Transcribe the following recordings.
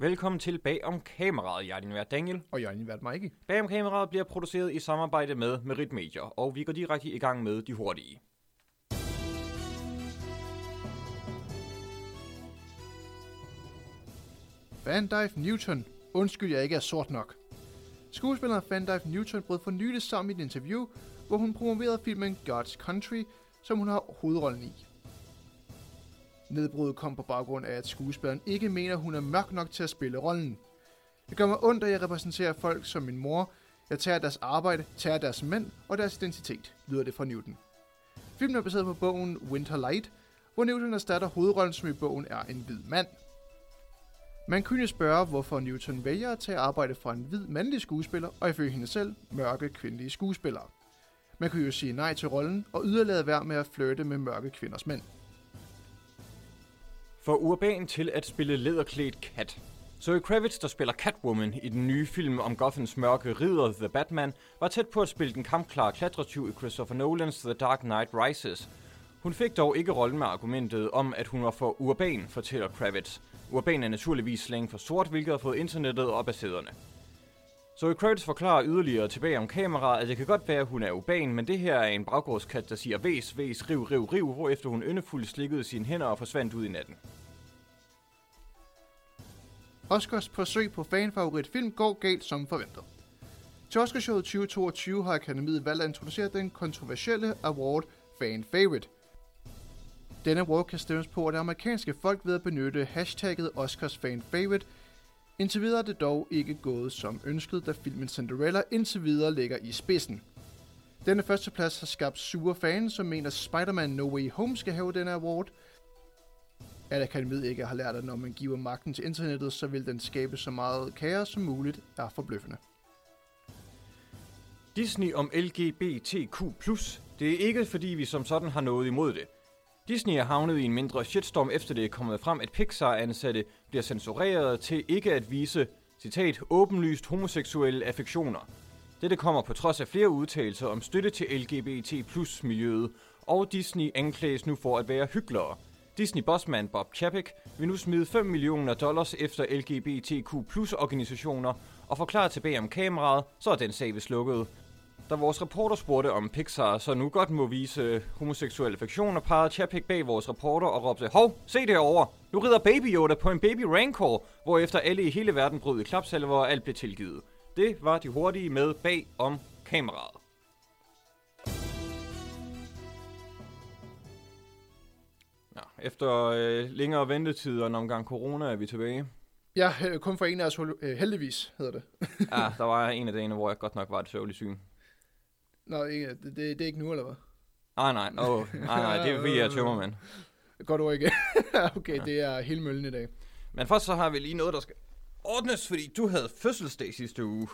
Velkommen til Bag om kameraet. Jeg er din vært Daniel. Og jeg er din vært Mikey. Bag om kameraet bliver produceret i samarbejde med Merit Media, og vi går direkte i gang med de hurtige. Van Dyke Newton. Undskyld, jeg ikke er sort nok. Skuespilleren Van Dyke Newton brød for nylig sammen i et interview, hvor hun promoverede filmen God's Country, som hun har hovedrollen i. Nedbruddet kom på baggrund af, at skuespilleren ikke mener, hun er mørk nok til at spille rollen. Det gør mig ondt, at jeg repræsenterer folk som min mor. Jeg tager deres arbejde, tager deres mænd og deres identitet, lyder det fra Newton. Filmen er baseret på bogen Winter Light, hvor Newton erstatter hovedrollen, som i bogen er en hvid mand. Man kunne spørge, hvorfor Newton vælger at tage arbejde fra en hvid mandlig skuespiller, og ifølge hende selv, mørke kvindelige skuespillere. Man kunne jo sige nej til rollen, og yderligere være med at flirte med mørke kvinders mænd. For urban til at spille lederklædt kat. Zoe Kravitz, der spiller Catwoman i den nye film om Gothams mørke ridder The Batman, var tæt på at spille den kampklare klatretyv i Christopher Nolans The Dark Knight Rises. Hun fik dog ikke rollen med argumentet om, at hun var for urban, fortæller Kravitz. Urban er naturligvis slang for sort, hvilket har fået internettet op af sæderne. Zoe Kravitz forklarer yderligere tilbage om kameraet, at det kan godt være, at hun er urban, men det her er en baggårdskat, der siger væs, væs, riv, riv, riv, hvorefter hun yndefuldt slikkede sine hænder og forsvandt ud i natten. Oscars forsøg på fanfavorit film går galt som forventet. Til Oscarshowet 2022 har Akademiet valgt at introducere den kontroversielle award Fan Favorite. Denne award kan stemmes på af det amerikanske folk ved at benytte hashtagget Oscars Fan Favorite. Indtil videre er det dog ikke gået som ønsket, da filmen Cinderella indtil videre ligger i spidsen. Denne førsteplads har skabt sure fans, som mener, Spider-Man No Way Home skal have denne award. At akademiet ikke har lært, at når man giver magten til internettet, så vil den skabe så meget kaos som muligt, er forbløffende. Disney om LGBTQ+. Det er ikke fordi vi som sådan har noget imod det. Disney er havnet i en mindre shitstorm efter det er kommet frem, at Pixar-ansatte bliver censureret til ikke at vise, citat, åbenlyst homoseksuelle affektioner. Dette kommer på trods af flere udtalelser om støtte til LGBT plus miljøet, og Disney anklages nu for at være hyklere. Disney bossman Bob Chapek vil nu smide 5 millioner dollars efter LGBTQ plus organisationer og forklare tilbage om kameraet, så er den sag ved slukket. Da vores reporter spurgte om Pixar så nu godt må vise homoseksuelle affektioner, pegede Chapek bag vores reporter og råbte, Hov, se derovre! Nu rider Baby Yoda på en Baby Rancor, hvorefter alle i hele verden brød i klapsalver og alt blev tilgivet. Det var de hurtige med bag om kameraet. Efter øh, længere ventetid og en omgang corona er vi tilbage. Ja, øh, kun for en af os øh, heldigvis, hedder det. ja, der var en af dagene, hvor jeg godt nok var et sørgeligt syn. Nå, ikke, det, det, det er ikke nu, eller hvad? Nej, nej, oh, nej, nej, det er fordi, jeg er tømmermand. Godt ord ikke. okay, ja. det er hele møllen i dag. Men først så har vi lige noget, der skal ordnes, fordi du havde fødselsdag sidste uge.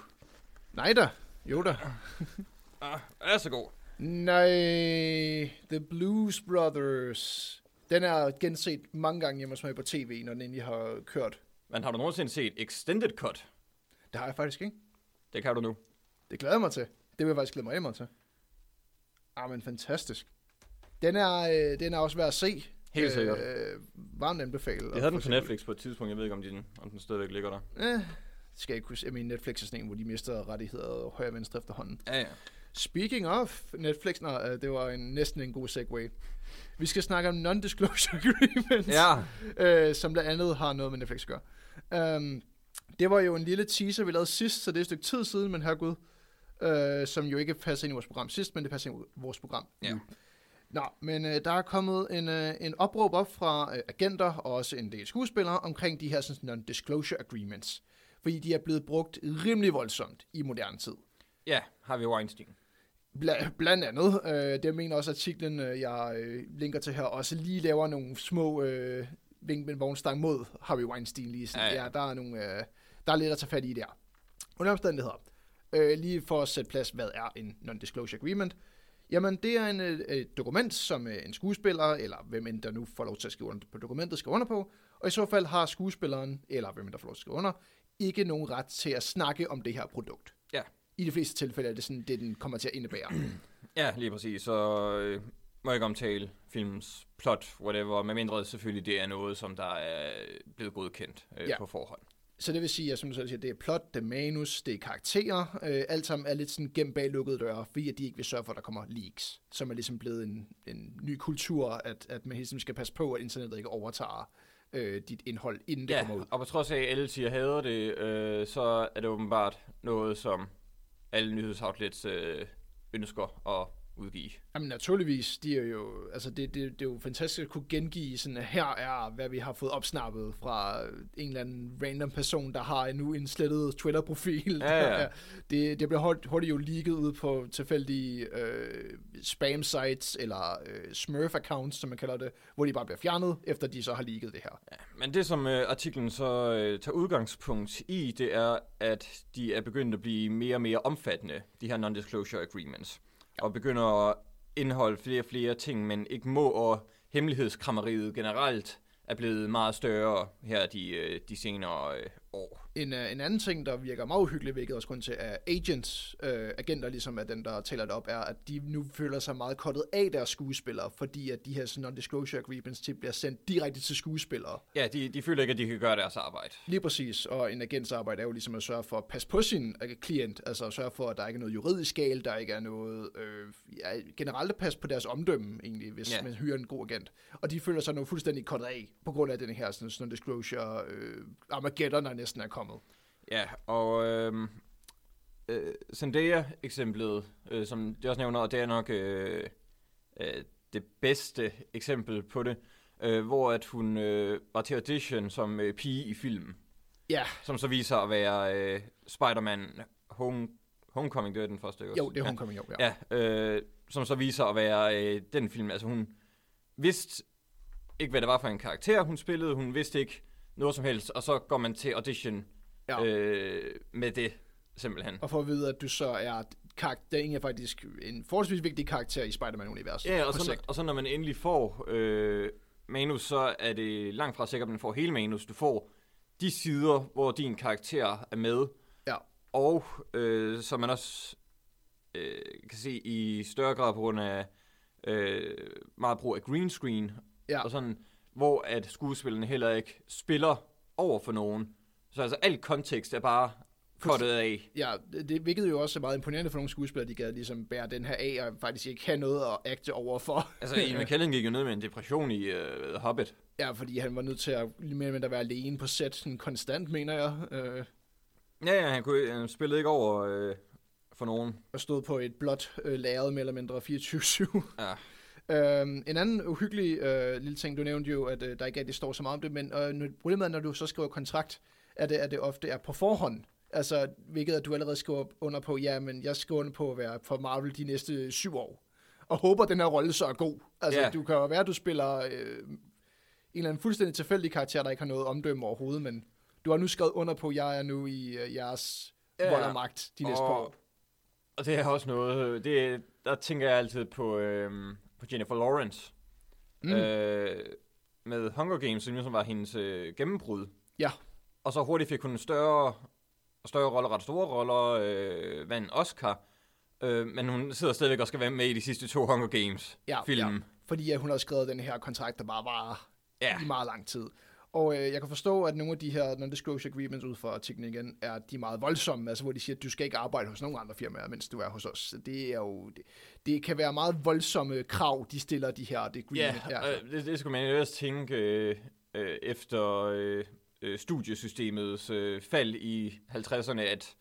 Nej da, jo da. ah, er så god. Nej, The Blues Brothers. Den er genset mange gange hjemme hos mig på tv, når den egentlig har kørt. Men har du nogensinde set Extended Cut? Det har jeg faktisk ikke. Det kan du nu. Det glæder jeg mig til. Det vil jeg faktisk glæde mig til. Ah, men fantastisk. Den er, øh, den er også værd at se. Helt sikkert. Øh, varmt anbefale. Jeg havde den på Netflix på et tidspunkt. Jeg ved ikke, om den, om den stadigvæk ligger der. Eh, skal jeg ikke kunne se. Jeg mener, Netflix er sådan en, hvor de mister rettigheder og højre og venstre efterhånden. Ja, ja. Speaking of Netflix, nej, det var en, næsten en god segue. Vi skal snakke om non-disclosure agreements, ja. øh, som blandt andet har noget med Netflix at gøre. Um, det var jo en lille teaser, vi lavede sidst, så det er et stykke tid siden, men herregud, øh, som jo ikke passer ind i vores program sidst, men det passer ind i vores program. Ja. Nå, men øh, der er kommet en, øh, en opråb op fra øh, agenter og også en del skuespillere omkring de her sådan, non-disclosure agreements. Fordi de er blevet brugt rimelig voldsomt i moderne tid. Ja, har vi Weinstein. Bla, blandt andet. Øh, det mener også artiklen, øh, jeg øh, linker til her, også lige laver nogle små øh, vink med vognstang mod Harvey Weinstein. Lige sådan. Ja, ja. ja, der er, nogle, øh, der er lidt at tage fat i der. Under omstændigheder. Øh, lige for at sætte plads, hvad er en non-disclosure agreement? Jamen, det er en, et dokument, som en skuespiller, eller hvem end der nu får lov til at skrive under på dokumentet, skal under på. Og i så fald har skuespilleren, eller hvem end der får lov til at skrive under, ikke nogen ret til at snakke om det her produkt. I de fleste tilfælde er det sådan, det den kommer til at indebære. Ja, lige præcis. Så øh, må jeg ikke omtale filmens plot, whatever, medmindre selvfølgelig det er noget, som der er blevet godkendt øh, ja. på forhånd. Så det vil sige, at som du selv siger, det er plot, det er manus, det er karakterer. Øh, alt sammen er lidt sådan gemt bag lukkede døre, fordi at de ikke vil sørge for, at der kommer leaks. Som er ligesom blevet en, en ny kultur, at, at man ligesom skal passe på, at internettet ikke overtager øh, dit indhold, inden det Ja, kommer ud. og på trods af, at alle siger hader det, øh, så er det åbenbart noget, som alle nyhedsoutlets øh, ønsker og udgive. Jamen naturligvis, de er jo, altså det, det, det er jo fantastisk at kunne gengive sådan, at her er, hvad vi har fået opsnappet fra en eller anden random person, der har nu en slettet Twitter-profil. Ja, ja. Det, det bliver hurtigt, hurtigt jo leaget ud på tilfældige øh, spam-sites, eller øh, smurf-accounts, som man kalder det, hvor de bare bliver fjernet, efter de så har leaget det her. Men det, som øh, artiklen så øh, tager udgangspunkt i, det er, at de er begyndt at blive mere og mere omfattende, de her non-disclosure agreements, og begynder at indeholde flere og flere ting, men ikke må, og hemmelighedskrammeriet generelt er blevet meget større her de, øh, de senere øh, år. En, uh, en anden ting, der virker meget uhyggeligt, hvilket også grund til, at agents, uh, agenter ligesom er den, der taler det op, er, at de nu føler sig meget kottet af deres skuespillere, fordi at de her non-disclosure agreements til bliver sendt direkte til skuespillere. Ja, de, de føler ikke, at de kan gøre deres arbejde. Lige præcis, og en agents arbejde er jo ligesom at sørge for at passe på sin øh, klient, altså at sørge for, at der ikke er noget juridisk galt, der ikke er noget, øh, ja, generelt at passe på deres omdømme egentlig, hvis ja. man hyrer en god agent. Og de føler sig nu fuldstændig kottet af, på grund af den her sådan, non-disclosure øh, Armageddon, der næsten er kommet. Ja, og øh, øh, Zendaya-eksemplet, øh, som det også nævner, og det er nok øh, øh, det bedste eksempel på det, øh, hvor at hun øh, var til audition som øh, pige i filmen, Ja, som så viser at være øh, Spider-Man Home, Homecoming, det er den første, ikke jo, det er homecoming, jo. Ja. Ja, øh, som så viser at være øh, den film. Altså hun vidste ikke, hvad det var for en karakter, hun spillede. Hun vidste ikke noget som helst. Og så går man til audition Ja. øh, med det, simpelthen. Og for at vide, at du så er karakter, er faktisk en forholdsvis vigtig karakter i Spider-Man-universet. Ja, og så, og så når man endelig får øh, manus, så er det langt fra sikkert, at man får hele manus. Du får de sider, hvor din karakter er med. Ja. Og øh, som man også øh, kan se i større grad på grund af øh, meget brug af green screen, Ja. og sådan, hvor at skuespillerne heller ikke spiller over for nogen. Så altså alt kontekst er bare kottet af. Ja, det, hvilket jo også er meget imponerende for nogle skuespillere, de kan ligesom bære den her af, og faktisk ikke have noget at agte over for. Altså, Ian McKellen gik jo ned med en depression i uh, Hobbit. ja, fordi han var nødt til at mere eller mindre være alene på set, sådan konstant, mener jeg, øh, Ja, ja, han, kunne, han spillede ikke over øh, for nogen. og stod på et blåt øh, lærred mere eller mindre 24-7. Ja. Øhm, en anden uhyggelig øh, lille ting, du nævnte jo, at øh, der ikke rigtig står så meget om det, men øh, nu- problemet er, når du så skriver kontrakt, at det, at det ofte er på forhånd. Altså, hvilket at du allerede skriver under på, ja, men jeg skriver under på at være for Marvel de næste syv år. Og håber, at den her rolle så er god. Altså, yeah. du kan jo være, at du spiller øh, en eller anden fuldstændig tilfældig karakter, der ikke har noget omdømme overhovedet, men du har nu skrevet under på, at jeg er nu i øh, jeres yeah. vold og magt de næste par Og- år. Og det er også noget, det, der tænker jeg altid på, øh, på Jennifer Lawrence. Mm. Øh, med Hunger Games, som var hendes øh, gennembrud. Ja. Og så hurtigt fik hun en større, større roller, ret store roller, øh, vandt Oscar. Øh, men hun sidder stadigvæk og skal være med i de sidste to Hunger Games Ja. Fordi at hun har skrevet den her kontrakt, der bare var Ja. i meget lang tid. Og øh, jeg kan forstå, at nogle af de her non-disclosure agreements ud fra artiklen igen, er de meget voldsomme, altså hvor de siger, at du skal ikke arbejde hos nogen andre firmaer, mens du er hos os. Så Det er jo, det, det kan være meget voldsomme krav, de stiller de her det Ja, her. øh, det, det skulle man jo også tænke øh, øh, efter øh, øh, studiesystemets øh, fald i 50'erne, at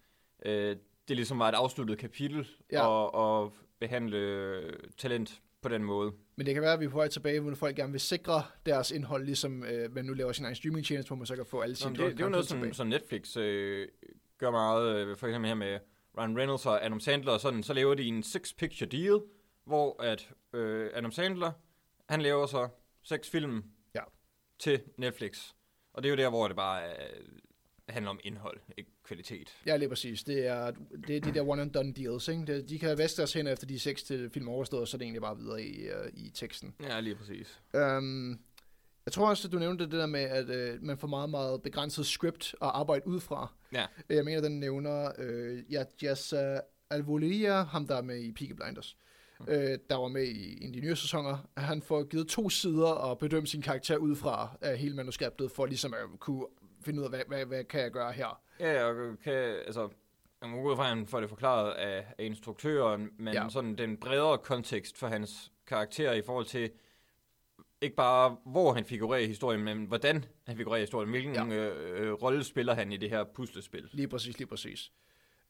øh, det ligesom var et afsluttet kapitel Ja. og, og behandle øh, talent på den måde. Men det kan være, at vi er på vej tilbage, hvor folk gerne vil sikre deres indhold, ligesom øh, man nu laver sin egen streaming tjeneste, hvor man så kan få alle sine det, det er jo noget, som, som Netflix øh, gør meget, øh, for eksempel her med Ryan Reynolds og Adam Sandler og sådan, så laver de en six-picture deal, hvor at øh, Adam Sandler, han laver så seks film Ja. til Netflix. Og det er jo der, hvor det bare øh, handler om indhold, ikke kvalitet. Ja, lige præcis. Det er, det er de der one-and-done deals, ikke? Det, de kan vaske deres hænder efter de seks til film overstået, og så er det egentlig bare videre i, uh, i teksten. Ja, lige præcis. Um, jeg tror også, at du nævnte det der med, at uh, man får meget, meget begrænset script at arbejde ud fra. Ja. Jeg mener, den nævner uh, ja, Jazz Alvolia, ham der er med i Peaky Blinders, Mm. Uh, der var med i en af de nye sæsoner. Han får givet to sider og bedømme sin karakter ud fra uh, hele manuskriptet, for ligesom at kunne finde ud af, hvad, hvad, hvad kan jeg gøre her? Ja, og kan, altså, jeg må ud fra, at han får det forklaret af, af instruktøren, men Ja. sådan den bredere kontekst for hans karakter i forhold til, ikke bare hvor han figurerer i historien, men hvordan han figurerer i historien. Hvilken ja. øh, øh, rolle spiller han i det her puslespil? Lige præcis, lige præcis.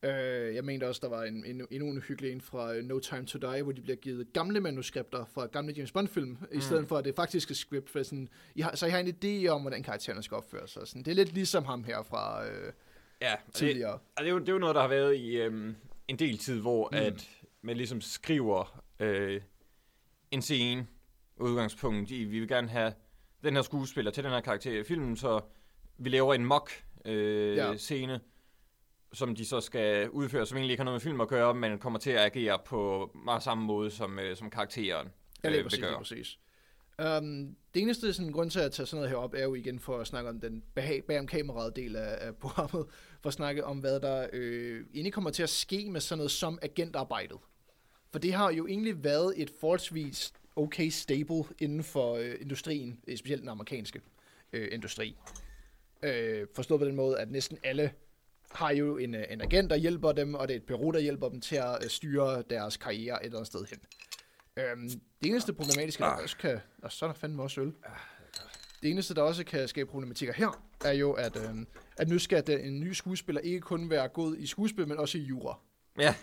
Øh, jeg mente også, der var en, en, endnu en hyggelig en fra øh, No Time To Die, hvor de bliver givet gamle manuskripter fra gamle James Bond-film, mm. i stedet for at det faktiske script, for sådan, I har, så I har en idé om, hvordan karaktererne skal opføre sig. Sådan. Det er lidt ligesom ham her fra øh, Ja, det, tidligere. og det, er jo, det er jo noget, der har været i øhm, en del tid, hvor Mm. at man ligesom skriver øh, en scene udgangspunkt i, vi vil gerne have den her skuespiller til den her karakter i filmen, så vi laver en mock øh, ja. scene, som de så skal udføre, som egentlig ikke har noget med film at gøre, men kommer til at agere på meget samme måde, som, øh, som karakteren Ja, lige øh, præcis, vil gøre. præcis. Um, det eneste sådan, grund til at tage sådan noget her op, er jo igen for at snakke om den behag, bag om kameraet del af, af programmet, for at snakke om, hvad der øh, egentlig kommer til at ske med sådan noget som agentarbejdet. For det har jo egentlig været et forholdsvis okay stable inden for øh, industrien, specielt den amerikanske øh, industri. Øh, forstået på den måde, at næsten alle har jo en, øh, en agent, der hjælper dem, og det er et bureau, der hjælper dem til at øh, styre deres karriere et eller andet sted hen. Øhm, det eneste problematiske, der Ah. også kan... Og så er der fandme også øl. Det eneste, der også kan skabe problematikker her, er jo, at, øhm, at nu skal den, en ny skuespiller ikke kun være god i skuespil, men også i jura. Ja,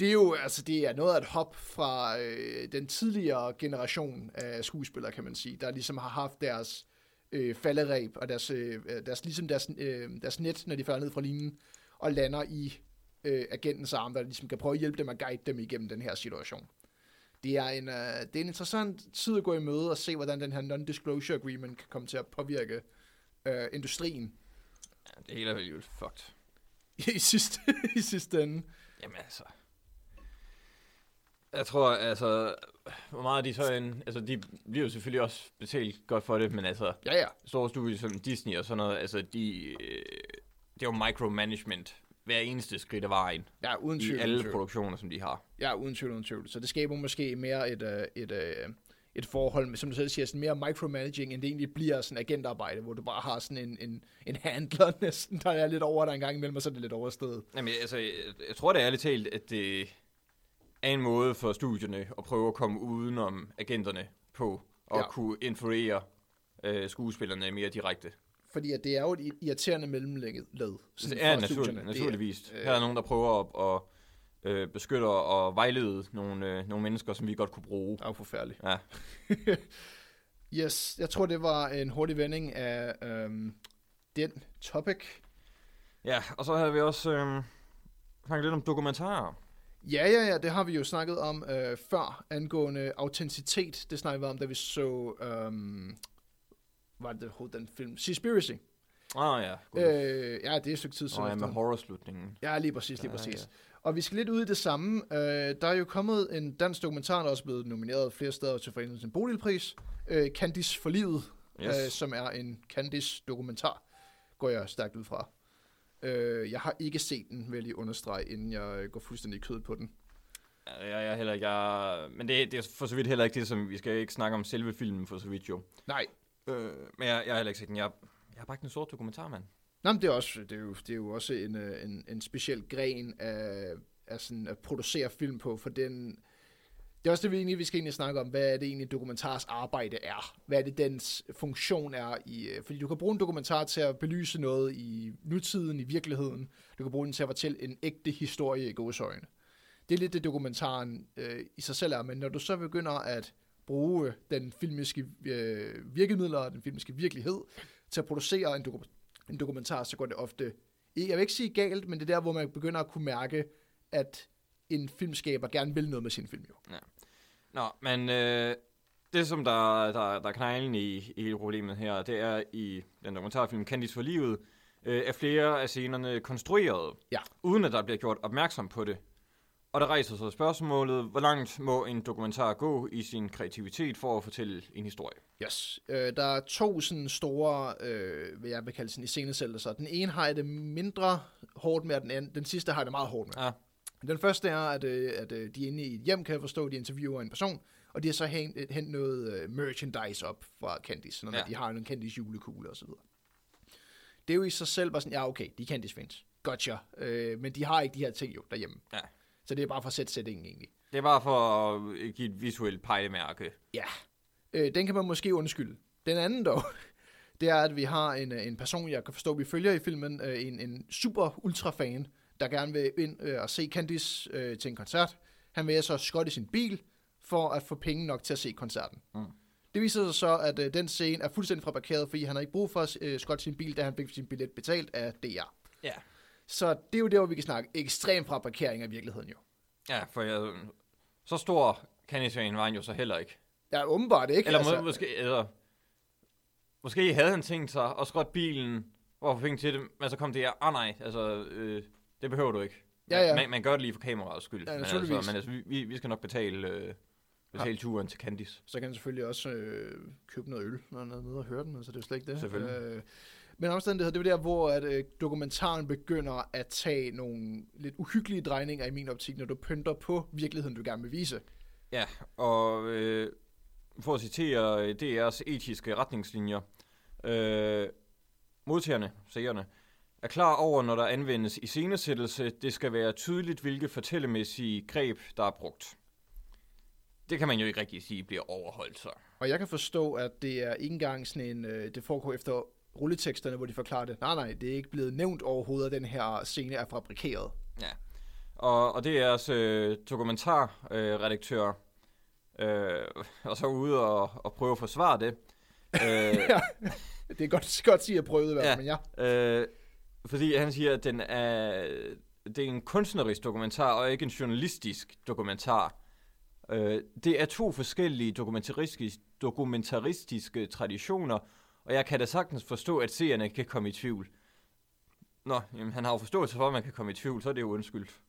Det er jo altså, det er noget af et hop fra øh, den tidligere generation af skuespillere, kan man sige, der ligesom har haft deres øh, falderæb og deres, øh, deres, ligesom deres, øh, deres net, når de falder ned fra linjen, og lander i øh, agentens arm, der ligesom kan prøve at hjælpe dem og guide dem igennem den her situation. Det er en, øh, det er en interessant tid at gå i møde og se, hvordan den her non-disclosure agreement kan komme til at påvirke øh, industrien det hele er vel fucked. i sidste, i sidste ende. Jamen altså... Jeg tror, altså... Hvor meget de så en... Altså, de bliver jo selvfølgelig også betalt godt for det, men altså... Ja, ja. Store studier som Disney og sådan noget, altså, de... Øh, det er jo micromanagement hver eneste skridt af vejen Ja, uden i tvivl. uden alle tvivl. produktioner, som de har. Ja, uden tvivl, uden tvivl. Så det skaber måske mere et, øh, et, øh, et forhold, med, som du selv siger, sådan mere micromanaging, end det egentlig bliver sådan agentarbejde, hvor du bare har sådan en, en, en handler næsten, der er lidt over dig en gang imellem, og så er det lidt overstedet. Jamen, altså, jeg, jeg tror det er ærligt talt, at det er en måde for studierne at prøve at komme udenom agenterne på, og Ja. ja. kunne influere øh, skuespillerne mere direkte. Fordi at det er jo et irriterende mellemled. Det er naturlig, naturligvis. øh, Her er nogen, der prøver at, at øh, beskytte og vejlede nogle, øh, nogle mennesker, som vi godt kunne bruge. Det er jo forfærdeligt. Ja. Yes, jeg tror, det var en hurtig vending af øhm, den topic. ja, og så havde vi også øh, snakket lidt om dokumentarer. Ja, ja, ja, det har vi jo snakket om øh, før, angående autenticitet. Det snakkede vi om, da vi så, øhm, var det den film? Seaspiracy. Ah ja, god. Øh, ja, det er et stykke tid siden. og ja, med horror-slutningen. Ja, lige præcis, lige Ja, præcis. ja. Og vi skal lidt ud i det samme. Øh, der er jo kommet en dansk dokumentar, der er også blevet nomineret flere steder til Foreningen til Boligpris. Øh, Candice for livet, yes. Øh, som er en Candice-dokumentar, går jeg stærkt ud fra. Øh, jeg har ikke set den, vil jeg lige understrege, inden jeg øh, går fuldstændig i kødet på den. Ja, jeg, jeg, heller ikke, jeg, men det, det er for så vidt heller ikke det, som vi skal ikke snakke om selve filmen for så vidt jo. Nej, Øh, men jeg, jeg har heller ikke set den. Jeg, jeg har bare ikke en sort dokumentar, mand. Nå, men det er, også, det, er jo, det er jo også en, øh, en, en speciel gren af, af sådan at producere film på, for den... Det er også det, vi, egentlig, vi skal egentlig snakke om. Hvad er det egentlig, dokumentars arbejde er? Hvad er det, dens funktion er? i øh, Fordi du kan bruge en dokumentar til at belyse noget i nutiden, i virkeligheden. Du kan bruge den til at fortælle en ægte historie i godsøjne. Det er lidt det, dokumentaren øh, i sig selv er. Men når du så begynder at bruge den filmiske øh, virkemidler og den filmiske virkelighed til at producere en, doku- en dokumentar, så går det ofte, jeg vil ikke sige galt, men det er der, hvor man begynder at kunne mærke, at en filmskaber gerne vil noget med sin film jo. Nå, men øh, det, som der, der, der er knejlen i, i hele problemet her, det er i den dokumentarfilm Candice for livet, øh, er flere af scenerne konstrueret, Ja. uden at der bliver gjort opmærksom på det. Og der rejser sig spørgsmålet, hvor langt må en dokumentar gå i sin kreativitet for at fortælle en historie? Yes. Øh, der er to sådan store, øh, hvad jeg vil kalde sådan iscenesættelser. Den ene har jeg det mindre hårdt med, den, anden, den sidste har jeg det meget hårdt med. Ja, Den første er, at, øh, at øh, de er inde i et hjem, kan jeg forstå, de interviewer en person, og de har så hentet hent noget øh, merchandise op fra Candice, sådan ja. De har en Candice julekugle osv. Det er jo i sig selv bare sådan, ja okay, de kan fans. Gotcha. Øh, men de har ikke de her ting jo derhjemme. Ja. Så det er bare for at sætte sætningen egentlig. Det er bare for at give et visuelt pejlemærke. Ja. Øh, den kan man måske undskylde. Den anden dog, det er, at vi har en, en person, jeg kan forstå, vi følger i filmen, øh, en, en super ultra fan, der gerne vil ind øh, og se Candice øh, til en koncert. Han vil så skot i sin bil, for at få penge nok til at se koncerten. Mm. Det viser sig så, at øh, den scene er fuldstændig fabrikeret, fordi han har ikke brug for at øh, skotte sin bil, da han fik sin billet betalt af DR. Ja. Så det er jo der, hvor vi kan snakke ekstrem fabrikering af virkeligheden jo. Ja, for jeg, så stor Candice var han jo så heller ikke. Ja, åbenbart ikke. Eller altså, må, måske, eller, måske havde han tænkt sig at skrotte bilen, hvor for penge til det, men så kom det her, ah nej, altså, øh, det behøver du ikke. Ja, ja. Man, man gør det lige for kameraets skyld. Ja, men altså, men altså, vi, vi skal nok betale, øh, betale ja. turen til Candice. Så kan han selvfølgelig også øh, købe noget øl, når han er nede og høre den, altså det er slet ikke det. Selvfølgelig. Øh, men omstændighed, det er der, hvor at, øh, dokumentaren begynder at tage nogle lidt uhyggelige drejninger i min optik, når du pynter på virkeligheden, du gerne vil vise. Ja, og øh, for at citere DR's etiske retningslinjer, øh, modtagerne, seerne, er klar over, når der anvendes i scenesættelse, det skal være tydeligt, hvilke fortællemæssige greb, der er brugt. Det kan man jo ikke rigtig sige bliver overholdt så. Og jeg kan forstå, at det er ikke engang sådan en, øh, det foregår efter rulleteksterne, hvor de forklarer det. Nej, nej, det er ikke blevet nævnt overhovedet, at den her scene er fabrikeret. Ja, og, og det er også øh, dokumentarredaktør, øh, og så ude og, og prøve at forsvare det. øh, ja, det er godt, godt sige at prøve det, ja, men ja. Øh, fordi han siger, at den er, det er en kunstnerisk dokumentar, og ikke en journalistisk dokumentar. Øh, det er to forskellige dokumentaristiske, dokumentaristiske traditioner, og jeg kan da sagtens forstå, at seerne kan komme i tvivl. Nå, jamen, han har jo forståelse for, at man kan komme i tvivl, så er det jo undskyldt.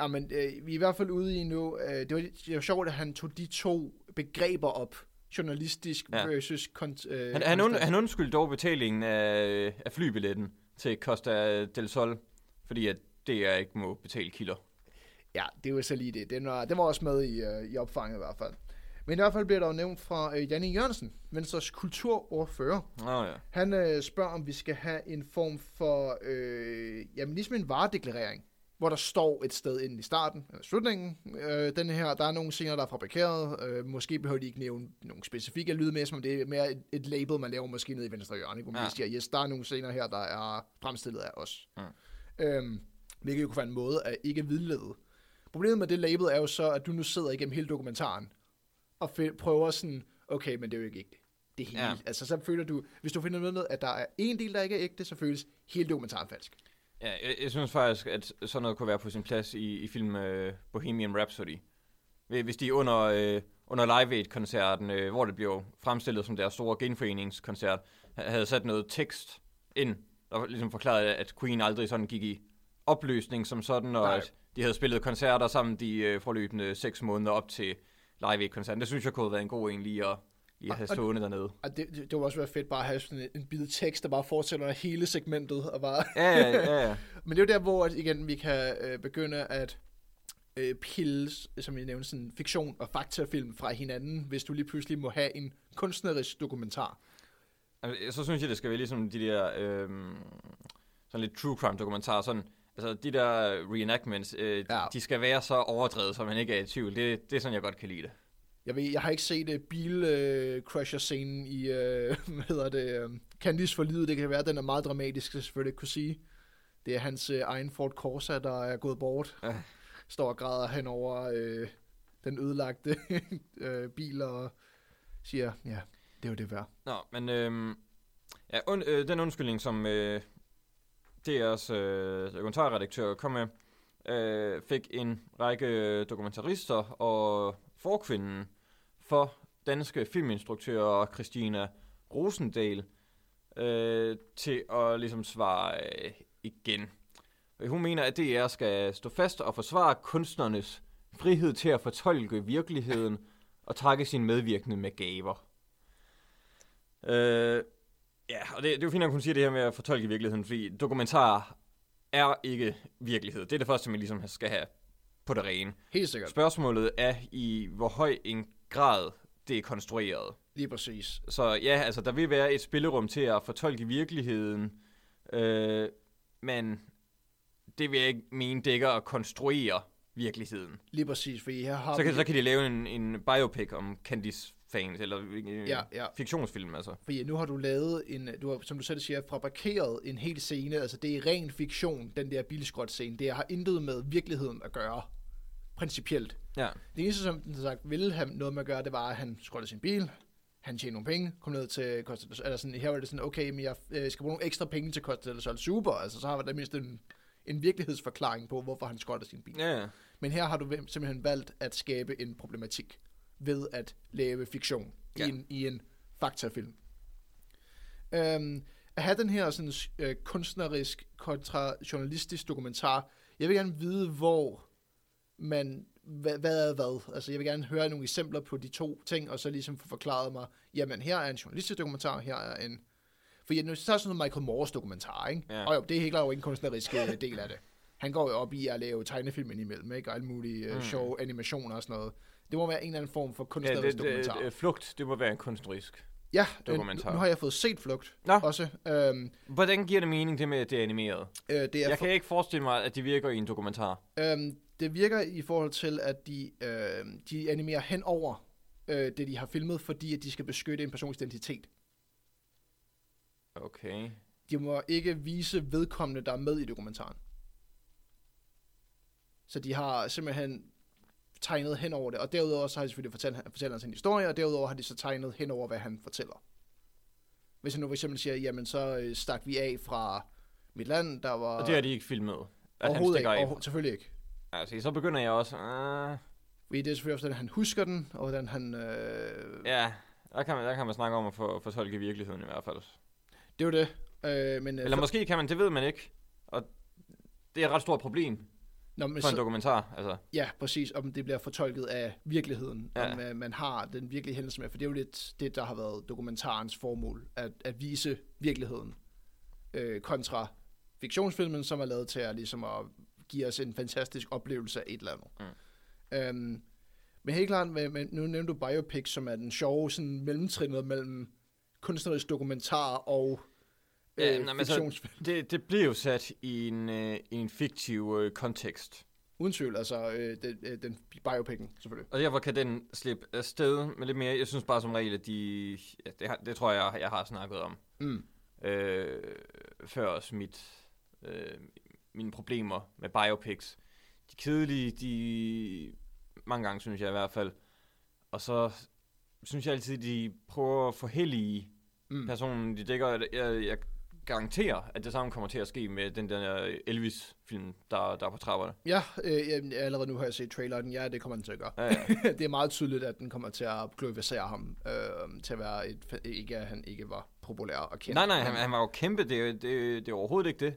Ja, men øh, vi er i hvert fald ude i nu, øh, det, var, det var sjovt, at han tog de to begreber op, journalistisk ja. versus... Kont, øh, han, han, und, han undskyldte dog betalingen af, af flybilletten til Costa del Sol, fordi at det er ikke må betale kilder. Ja, det var så lige det. Den var, den var også med i, uh, i opfanget i hvert fald. Men i hvert fald bliver der jo nævnt fra uh, Janne Jørgensen, Venstres kulturordfører. Oh, ja. Han uh, spørger, om vi skal have en form for, uh, jamen ligesom en varedeklarering, hvor der står et sted inden i starten, eller slutningen. Uh, den her, der er nogle scener, der er fabrikeret. Uh, måske behøver de ikke nævne nogle specifikke lyd med, som det er mere et, et label, man laver måske nede i venstre hjørne, hvor man ja. siger, yes, der er nogle scener her, der er fremstillet af os. Ja. Hvilket jo kunne være en måde at ikke vidlede Problemet med det label er jo så, at du nu sidder igennem hele dokumentaren og prøver sådan, okay, men det er jo ikke ægte. Det er helt ja. Altså, så føler du, hvis du finder noget med, at der er en del, der ikke er ægte, så føles hele dokumentaren falsk. Ja, jeg, jeg synes faktisk, at sådan noget kunne være på sin plads i, i film uh, Bohemian Rhapsody. Hvis de under, uh, under Live Aid-koncerten, uh, hvor det blev fremstillet som deres store genforeningskoncert, havde sat noget tekst ind, der ligesom forklarede, at Queen aldrig sådan gik i opløsning som sådan, og Nej. at de havde spillet koncerter sammen de øh, forløbende seks måneder op til Live Aid-koncerten. Det synes jeg kunne have været en god en lige at, lige at have stående og, dernede. Og det, det, det var også være fedt bare at have sådan en, en bid tekst, der bare fortsætter hele segmentet. Og bare ja, ja, ja, ja. Men det er jo der, hvor igen vi kan øh, begynde at øh, pille, som jeg nævnte, sådan fiktion og faktafilm fra hinanden, hvis du lige pludselig må have en kunstnerisk dokumentar. Altså, så synes jeg, det skal være ligesom de der øh, sådan lidt true crime dokumentarer, sådan Altså, de der reenactments, øh, ja. de skal være så overdrevet, så man ikke er i tvivl. Det, det er sådan, jeg godt kan lide det. Jeg, ved, jeg har ikke set uh, bil-crusher-scenen uh, i, uh, hvad hedder det, uh, Candice for livet. Det kan være, at den er meget dramatisk, så selvfølgelig ikke kunne sige. Det er hans uh, egen Ford Corsa, der er gået bort. Ja. Står og græder hen over uh, den ødelagte uh, bil og siger, ja, det er jo det værd. Nå, men øh, ja, und, øh, den undskyldning, som... Øh, DR's øh, dokumentarredaktør kom med, øh, fik en række øh, dokumentarister og forkvinden for danske filminstruktører Christina Rosendal øh, til at ligesom svare øh, igen. Hun mener, at DR skal stå fast og forsvare kunstnernes frihed til at fortolke virkeligheden og takke sin medvirkende med gaver. Øh, Ja, og det, det er jo fint, at hun siger det her med at fortolke virkeligheden, fordi dokumentar er ikke virkelighed. Det er det første, man ligesom skal have på det rene. Helt sikkert. Spørgsmålet er i hvor høj en grad det er konstrueret. Lige præcis. Så ja, altså der vil være et spillerum til at fortolke virkeligheden Øh, men det vil jeg ikke mene dækker at konstruere virkeligheden. Lige præcis, fordi her har Så kan, vi... så kan de lave en, en biopic om Candice fans, eller øh, Ja, ja. fiktionsfilm, altså. Fordi nu har du lavet en, du har, som du selv siger, fabrikeret en hel scene, altså det er ren fiktion, den der bilskrot scene. Det har intet med virkeligheden at gøre, principielt. Ja. Det eneste, som den sagt ville have noget med at gøre, det var, at han skrottede sin bil, han tjente nogle penge, kom ned til Costa del Sol, eller sådan, her var det sådan, okay, men jeg øh, skal bruge nogle ekstra penge til Costa del Sol, super, altså så har der mindst en, en virkelighedsforklaring på, hvorfor han skrottede sin bil. Ja. Men her har du simpelthen valgt at skabe en problematik ved at lave fiktion ja. I, en, i en faktafilm. Øhm, at have den her sådan, øh, kunstnerisk kontra journalistisk dokumentar, jeg vil gerne vide, hvor man, hvad, hvad er hvad. Altså, jeg vil gerne høre nogle eksempler på de to ting, og så ligesom få forklaret mig, jamen, her er en journalistisk dokumentar, her er en... For nu så er sådan noget Michael Moores dokumentar, ikke? Ja. Og jo, det er helt klart jo en kunstnerisk øh, del af det. Han går jo op i at lave tegnefilm indimellem, ikke? Og alle mulige øh, Mm. sjove animationer og sådan noget. Det må være en eller anden form for ja kunstnerisk det, det, dokumentar. det, flugt, det må være en kunstnerisk. ja, dokumentar. Øh, nu har jeg fået set Flugt Nå. også. Øhm, Hvordan giver det mening, det med, at det er animeret? øh, det, er Jeg for, kan ikke forestille mig, at det virker i en dokumentar. øhm, det virker i forhold til, at de, øh, de animerer hen over øh, det, de har filmet, fordi at de skal beskytte en persons identitet. Okay. De må ikke vise vedkommende, der er med i dokumentaren. Så de har simpelthen tegnet hen over det, og derudover så har de selvfølgelig fortalt, fortæller han sin historie, og derudover har de så tegnet hen over, hvad han fortæller. Hvis han nu for eksempel siger, jamen så øh, stak vi af fra mit land, der var... Og det har de ikke filmet. At han overhovedet stikker ikke, af. selvfølgelig ikke. Altså, så begynder jeg også... Uh, Fordi det er selvfølgelig også, hvordan han husker den, og hvordan han... Øh, ja, der kan, man, der kan man snakke om at få, fortolke virkeligheden i hvert fald. Det er jo det. Øh, men, øh, Eller måske kan man, det ved man ikke. Og det er et ret stort problem Nå, men for en så, dokumentar. Altså, ja, præcis, om det bliver fortolket af virkeligheden, Ja. om øh, man har den virkelige hændelse med, for det er jo lidt det, der har været dokumentarens formål, at, at vise virkeligheden øh, kontra fiktionsfilmen, som er lavet til at, ligesom at give os en fantastisk oplevelse af et eller andet. Mm. Øhm, men helt klart, med, med, nu nævnte du biopic, som er den sjove sådan, mellemtrinnet mellem kunstnerisk dokumentar og øh, Ja, men så- fiktionsfilm. det, det bliver jo sat i en, øh, i en fiktiv øh, kontekst. Uden tvivl, altså øh, den, øh, den biopicen, selvfølgelig. Og derfor kan den slippe afsted med lidt mere. Jeg synes bare som regel, at de... Ja, det, har, det tror jeg, jeg har snakket om. Mm. øh, før også mit, øh, mine problemer med biopics. De kedelige, de mange gange synes jeg i hvert fald. Og så synes jeg altid, de prøver at forhellige Mm. personen, de dækker. Jeg, jeg garanterer, at det samme kommer til at ske med den der Elvis-film, der, der er på trapperne. Ja, øh, jamen, allerede nu har jeg set traileren. Ja, det kommer den til at gøre. Ja, ja. det er meget tydeligt, at den kommer til at glorificere ham øh, til at være et, ikke at han ikke var populær og kendt. nej, nej, han, han var jo kæmpe. Det, det, det er overhovedet ikke det.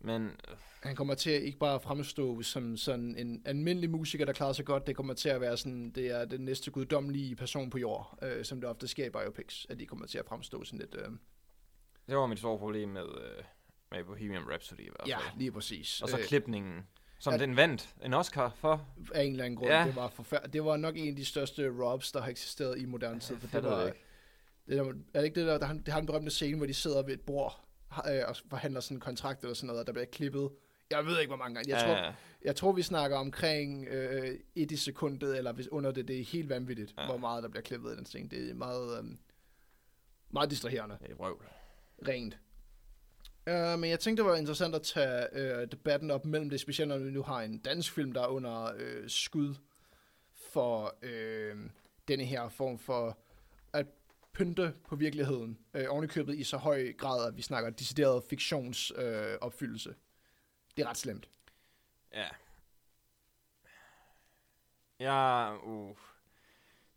Men øh, han kommer til at ikke bare fremstå som sådan en almindelig musiker, der klarer sig godt. Det kommer til at være sådan, det er den næste guddommelige person på jord, øh, som det ofte sker i biopics, at de kommer til at fremstå sådan lidt... Øh, det var mit store problem med, øh, med Bohemian Rhapsody i hvert ja, fald. lige præcis. Og så Øh, klipningen, som at- den vandt en Oscar for. af en eller anden grund. Ja. Ja. Det, var forfær- det var nok en af de største robs, der har eksisteret i moderne tid. For det fattede var, det ikke. det der, er det ikke det der, der har, det har en berømte scene, hvor de sidder ved et bord øh, og forhandler sådan en kontrakt eller sådan noget, og der bliver klippet. Jeg ved ikke, hvor mange gange. Jeg, tror, ja, jeg tror, vi snakker omkring øh, et i sekundet, eller hvis under det, det er helt vanvittigt, Ja. ja. hvor meget der bliver klippet i den scene. Det er meget, øh, meget distraherende, det er røvl rent. Uh, men jeg tænkte, det var interessant at tage uh, debatten op mellem det, specielt når vi nu har en dansk film, der er under uh, skud for uh, denne her form for at pynte på virkeligheden. Uh, ovenikøbet i så høj grad, at vi snakker decideret fiktionsopfyldelse. Uh, opfyldelse. det er ret slemt. Ja. Ja, uh.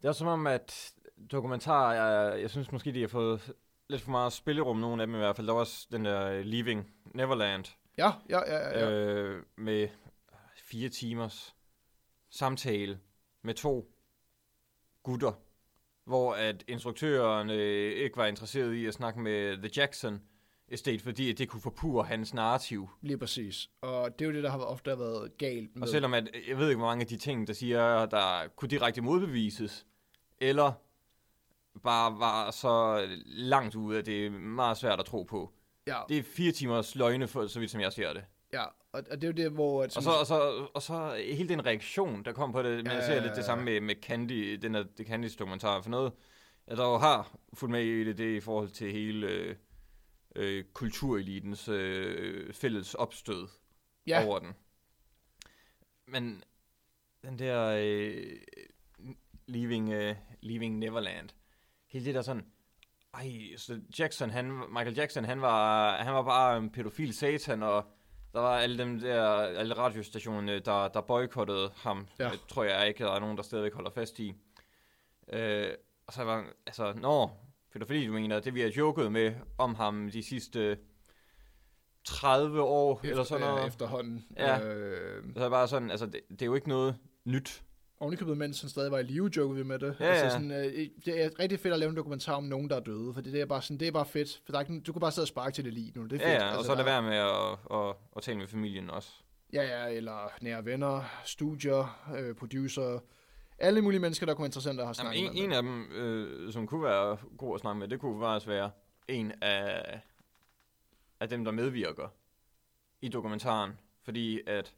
Det er som om, at dokumentarer, jeg, jeg synes måske, de har fået lidt for meget spillerum, nogle af dem i hvert fald. Der var også den der øh, Leaving Neverland, Ja, ja, ja. ja, ja. øh, med fire timers samtale med to gutter, hvor at instruktøren øh, ikke var interesseret i at snakke med The Jackson Estate, fordi at det kunne forpure hans narrativ. Lige præcis. Og det er jo det, der har ofte har været galt med... Og selvom at, jeg ved ikke, hvor mange af de ting, der siger, der kunne direkte modbevises, eller bare var så langt ude, at det er meget svært at tro på, Ja, Det er fire timers løgne, for, så vidt som jeg ser det. ja. Og, og det er jo det, hvor... At, Og så, og, så, og så hele den reaktion, der kom på det, men Ja, jeg ser lidt det samme med, med Candy, den der, det Candys dokumentar, for noget, jeg der jo har fulgt med i det, det i forhold til hele øh, øh, kulturelitens øh, fælles opstød ja, over den. Men den der øh, leaving, øh, leaving Neverland, hele det der sådan, ej, så Jackson, han, Michael Jackson, han var, han var bare en pædofil satan, og der var alle dem der, alle radiostationerne, der, der boykottede ham, Ja. det tror jeg ikke, der er nogen, der stadigvæk holder fast i. Øh, og så var altså, nå, pædofili, du mener, det vi har joket med om ham de sidste 30 år, eller sådan noget. Ja, efterhånden. Ja. Øh, Så er bare sådan, altså, det, det er jo ikke noget nyt. Ovenikøbet, mens han stadig var i live, jokede vi med det. Ja, altså, sådan, øh, det er rigtig fedt at lave en dokumentar om nogen, der er døde, for det er bare, sådan, det er bare fedt. For der er ikke, du kan bare sidde og sparke til det lige nu. Det er fedt. Ja, ja, og så der- lade være med at, at, at tale med familien også. Ja, ja, eller nære venner, studier, øh, producer, alle mulige mennesker, der kunne være interessante at have Jamen, snakket en, med. en af dem, øh, som kunne være god at snakke med, det kunne faktisk være en af, af dem, der medvirker i dokumentaren. Fordi at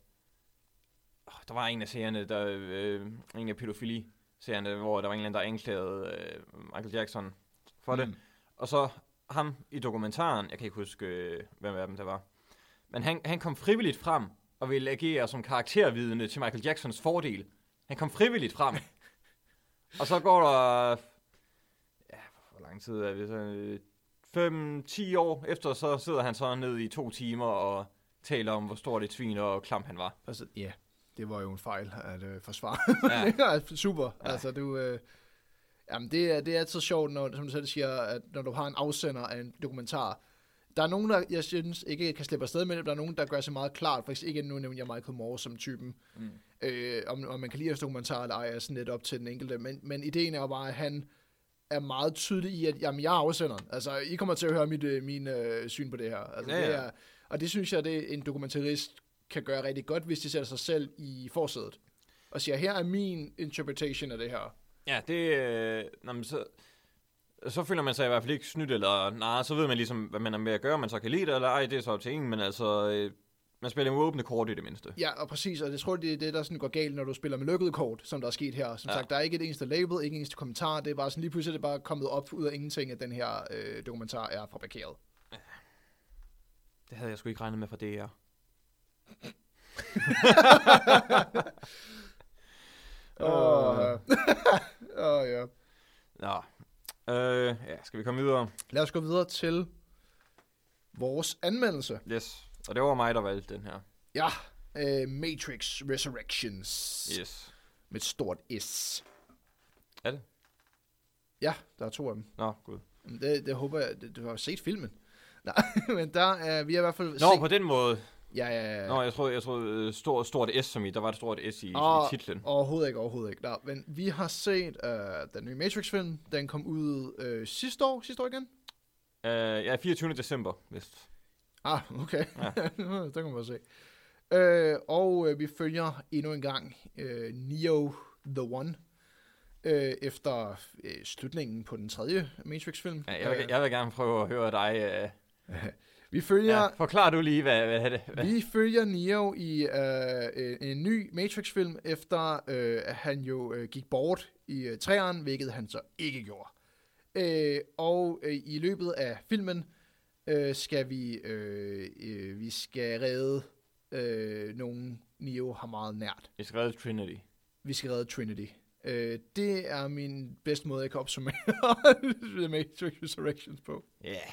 der var en af serierne, der, øh, en af pædofili-serierne, hvor der var en eller anden, der anklagede øh, Michael Jackson for mm. det. Og så ham i dokumentaren, jeg kan ikke huske, øh, hvem af dem det var, men han, han kom frivilligt frem og ville agere som karaktervidende til Michael Jacksons fordel. Han kom frivilligt frem. og så går der, ja, hvor lang tid er det så, 5-10 år efter, så sidder han så ned i to timer og taler om, hvor stort et svin og klam han var. Altså, ja, det var jo en fejl at øh, forsvare. Ja. ja, super. Ja. Altså, du... Øh, jamen, det er, det er altid sjovt, når, som du selv siger, at når du har en afsender af en dokumentar, der er nogen, der, jeg synes, ikke kan slippe afsted med det, der er nogen, der gør sig meget klart, for eksempel ikke nu nævner jeg Michael Moore som typen, Mm. øh, om, om man kan lide hans dokumentar eller ej, er sådan lidt op til den enkelte, men, men ideen er jo bare, at han er meget tydelig i, at jamen, jeg er afsenderen. Altså, I kommer til at høre mit, øh, min øh, syn på det her. Altså, Ja, det ja. er, og det synes jeg, det en dokumentarist kan gøre rigtig godt, hvis de sætter sig selv i forsædet. Og siger, her er min interpretation af det her. Ja, det... Øh, nå, men så, så føler man sig i hvert fald ikke snydt, eller nej, så ved man ligesom, hvad man er med at gøre, man så kan lide det, eller ej, det er så op til en, men altså, øh, man spiller med åbne kort i det mindste. Ja, og præcis, og jeg tror, det er det, der sådan går galt, når du spiller med lukkede kort, som der er sket her. Som ja. Ja. sagt, der er ikke et eneste label, ikke et eneste kommentar, det er bare sådan lige pludselig er det bare kommet op ud af ingenting, at den her øh, dokumentar er fabrikeret. Det havde jeg sgu ikke regnet med fra DR. Åh, oh, oh, ja. Nå, øh, ja, skal vi komme videre? Lad os gå videre til vores anmeldelse. Yes, og det var mig, der valgte den her. Ja, øh, Matrix Resurrections. Yes. Med et stort S. Er det? Ja, der er to af dem. Nå, gud. Det, det håber jeg, det, du har set filmen. Nej, men der er, vi har i hvert fald Nå, set... på den måde. Ja, ja, ja. Nå, jeg troede, jeg troede øh, stort, stort S som i, der var et stort S i, Åh, i titlen. Overhovedet ikke, overhovedet ikke. Nå, men vi har set øh, den nye Matrix-film. Den kom ud øh, sidste år. Sidste år igen? Øh, ja, 24. december, vist. Ah, okay. Ja. Der kan man se. Øh, og øh, vi følger endnu en gang øh, Neo The One. Øh, efter øh, slutningen på den tredje Matrix-film. Ja, jeg, vil, jeg vil gerne prøve at høre dig. Øh, vi følger... ja, forklar du lige, hvad, hvad er det? Hvad? Vi følger Neo i øh, øh, en ny Matrix-film, efter øh, at han jo øh, gik bort i øh, træeren, hvilket han så ikke gjorde. Øh, og øh, i løbet af filmen øh, skal vi øh, øh, vi skal redde øh, nogen Neo har meget nært. Vi skal redde Trinity. Vi skal redde Trinity. Øh, det er min bedste måde, jeg kan opsummere The Matrix Resurrections på. Ja. Yeah.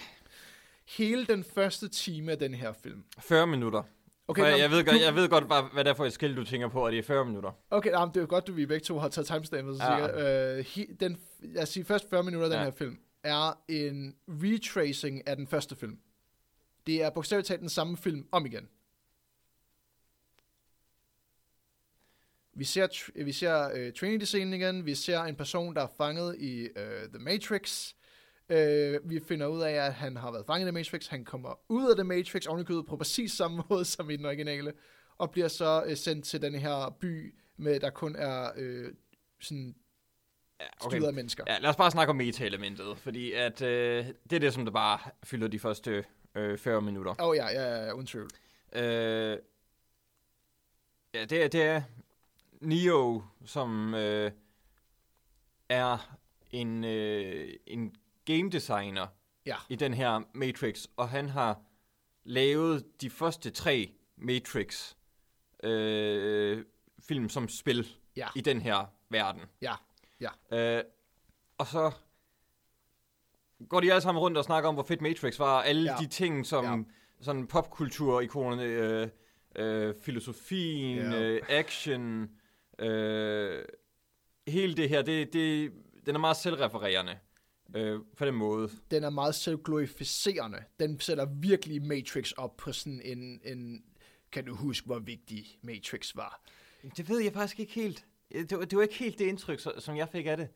Hele den første time af den her film. 40 minutter. Okay, nå, jeg, jeg, ved godt, jeg ved godt, hvad, hvad det er for et skilt, du tænker på, at det er 40 minutter. Okay, men det er jo godt, at vi begge to har taget timestampet. Så Ja. ja. øh, he, den, lad os sige, først 40 minutter af den Ja. her film er en retracing af den første film. Det er bogstaveligt talt den samme film om igen. Vi ser, vi ser uh, Trinity-scenen igen. Vi ser en person, der er fanget i uh, The Matrix. Uh, vi finder ud af, at han har været fanget i The Matrix. Han kommer ud af The Matrix ovenikøbet på præcis samme måde som i den originale. Og bliver så uh, sendt til den her by, med der kun er uh, sådan Ja, styret af mennesker. Ja, lad os bare snakke om meta-elementet, fordi at, øh, det er det, som der bare fylder de første øh, 40 minutter. Åh oh, ja, ja, ja, uden tvivl. Øh, ja, det er, det er Neo, som øh, er en, øh, en game designer Ja. i den her Matrix, og han har lavet de første tre Matrix øh, film som spil Ja. i den her verden. Ja. Ja. Øh, og så går de alle sammen rundt og snakker om, hvor fedt Matrix var, og alle Ja. de ting, som Ja. sådan popkulturikonerne, øh, øh, filosofien, ja. øh, action, øh, hele det her, det, det, den er meget selvrefererende øh, på den måde. Den er meget selvglorificerende. Den sætter virkelig Matrix op på sådan en, en... Kan du huske, hvor vigtig Matrix var? Det ved jeg faktisk ikke helt. Det var, det var ikke helt det indtryk, som jeg fik af det.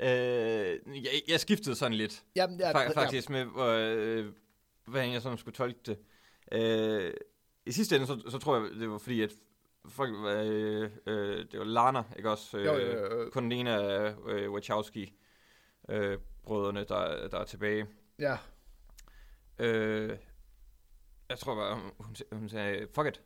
Øh, jeg, jeg skiftede sådan lidt. Jamen, ja, Fa- faktisk med, øh, hvordan jeg sådan skulle tolke det. Øh, I sidste ende, så, så tror jeg, det var fordi, at folk, øh, øh, det var Lana, ikke også? Øh, Jo, jo, jo, jo. Kun den ene af øh, Wachowski øh, brødrene, der, der er tilbage. Ja, Øh, jeg tror bare, hun, hun sagde, fuck it.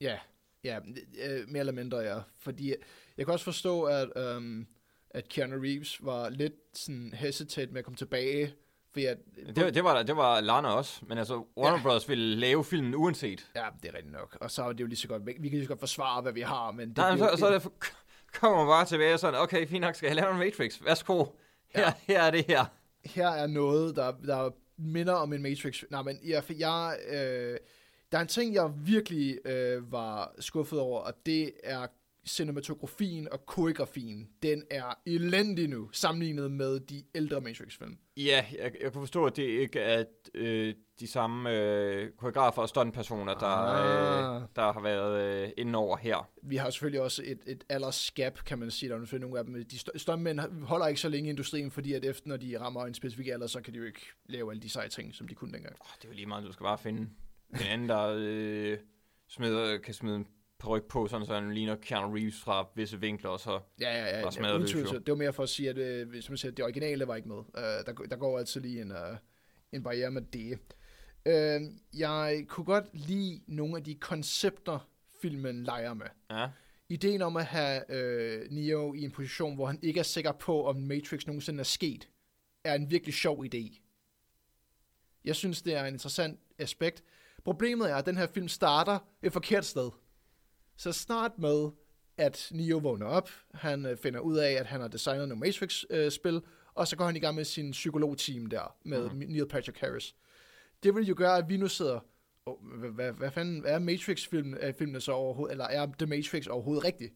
ja, ja, øh, mere eller mindre, ja. Fordi jeg kan også forstå, at, øhm, at Keanu Reeves var lidt sådan hesitate med at komme tilbage, fordi at... Det, det, var, det var Lana også, men altså, Warner Ja. Bros. ville lave filmen uanset. Ja, det er rigtigt nok. Og så er det jo lige så godt, vi kan lige så godt forsvare, hvad vi har, men det Nej, bliver- så, så er det, kommer man bare tilbage og sådan, okay, fint nok, skal jeg lave en Matrix? Værsgo, her, her er det her. her er noget, der, der minder om en Matrix. Nej, men jeg, jeg, øh, der er en ting, jeg virkelig øh, var skuffet over, og det er cinematografien og koreografien. Den er elendig nu, sammenlignet med de ældre Matrix-film. Ja, jeg, jeg kunne forstå, at det ikke er øh, de samme øh, koreografer og stuntpersoner, der, Ah. øh, der har været øh, inde over her. Vi har selvfølgelig også et, et aldersgap, kan man sige. Der er nogle af dem. De st- stuntmænd holder ikke så længe i industrien, fordi at efter, når de rammer en specifik alder, så kan de jo ikke lave alle de seje ting, som de kunne dengang. Oh, det er jo lige meget, du skal bare finde en anden, der øh, smider, kan smide en ryg på, sådan så han ligner Keanu Reeves fra visse vinkler, og så... Ja, ja, ja. Ja smadret jo. så det var mere for at sige, at øh, hvis man siger, at det originale var ikke med. Uh, der, der går altid lige en, uh, en barriere med det. Uh, jeg kunne godt lide nogle af de koncepter, filmen leger med. Ja, Ideen om at have øh, Neo i en position, hvor han ikke er sikker på, om Matrix nogensinde er sket, er en virkelig sjov idé. Jeg synes, det er en interessant aspekt. Problemet er, at den her film starter et forkert sted. Så snart med, at Neo vågner op, han øh, finder ud af, at han har designet nogle Matrix-spil, og så går han i gang med sin psykologteam der, med mm. Neil Patrick Harris. Det vil jo gøre, at vi nu sidder, oh, hvad, hvad, fanden er Matrix-filmen er filmene så overhovedet, eller er The Matrix overhovedet rigtigt?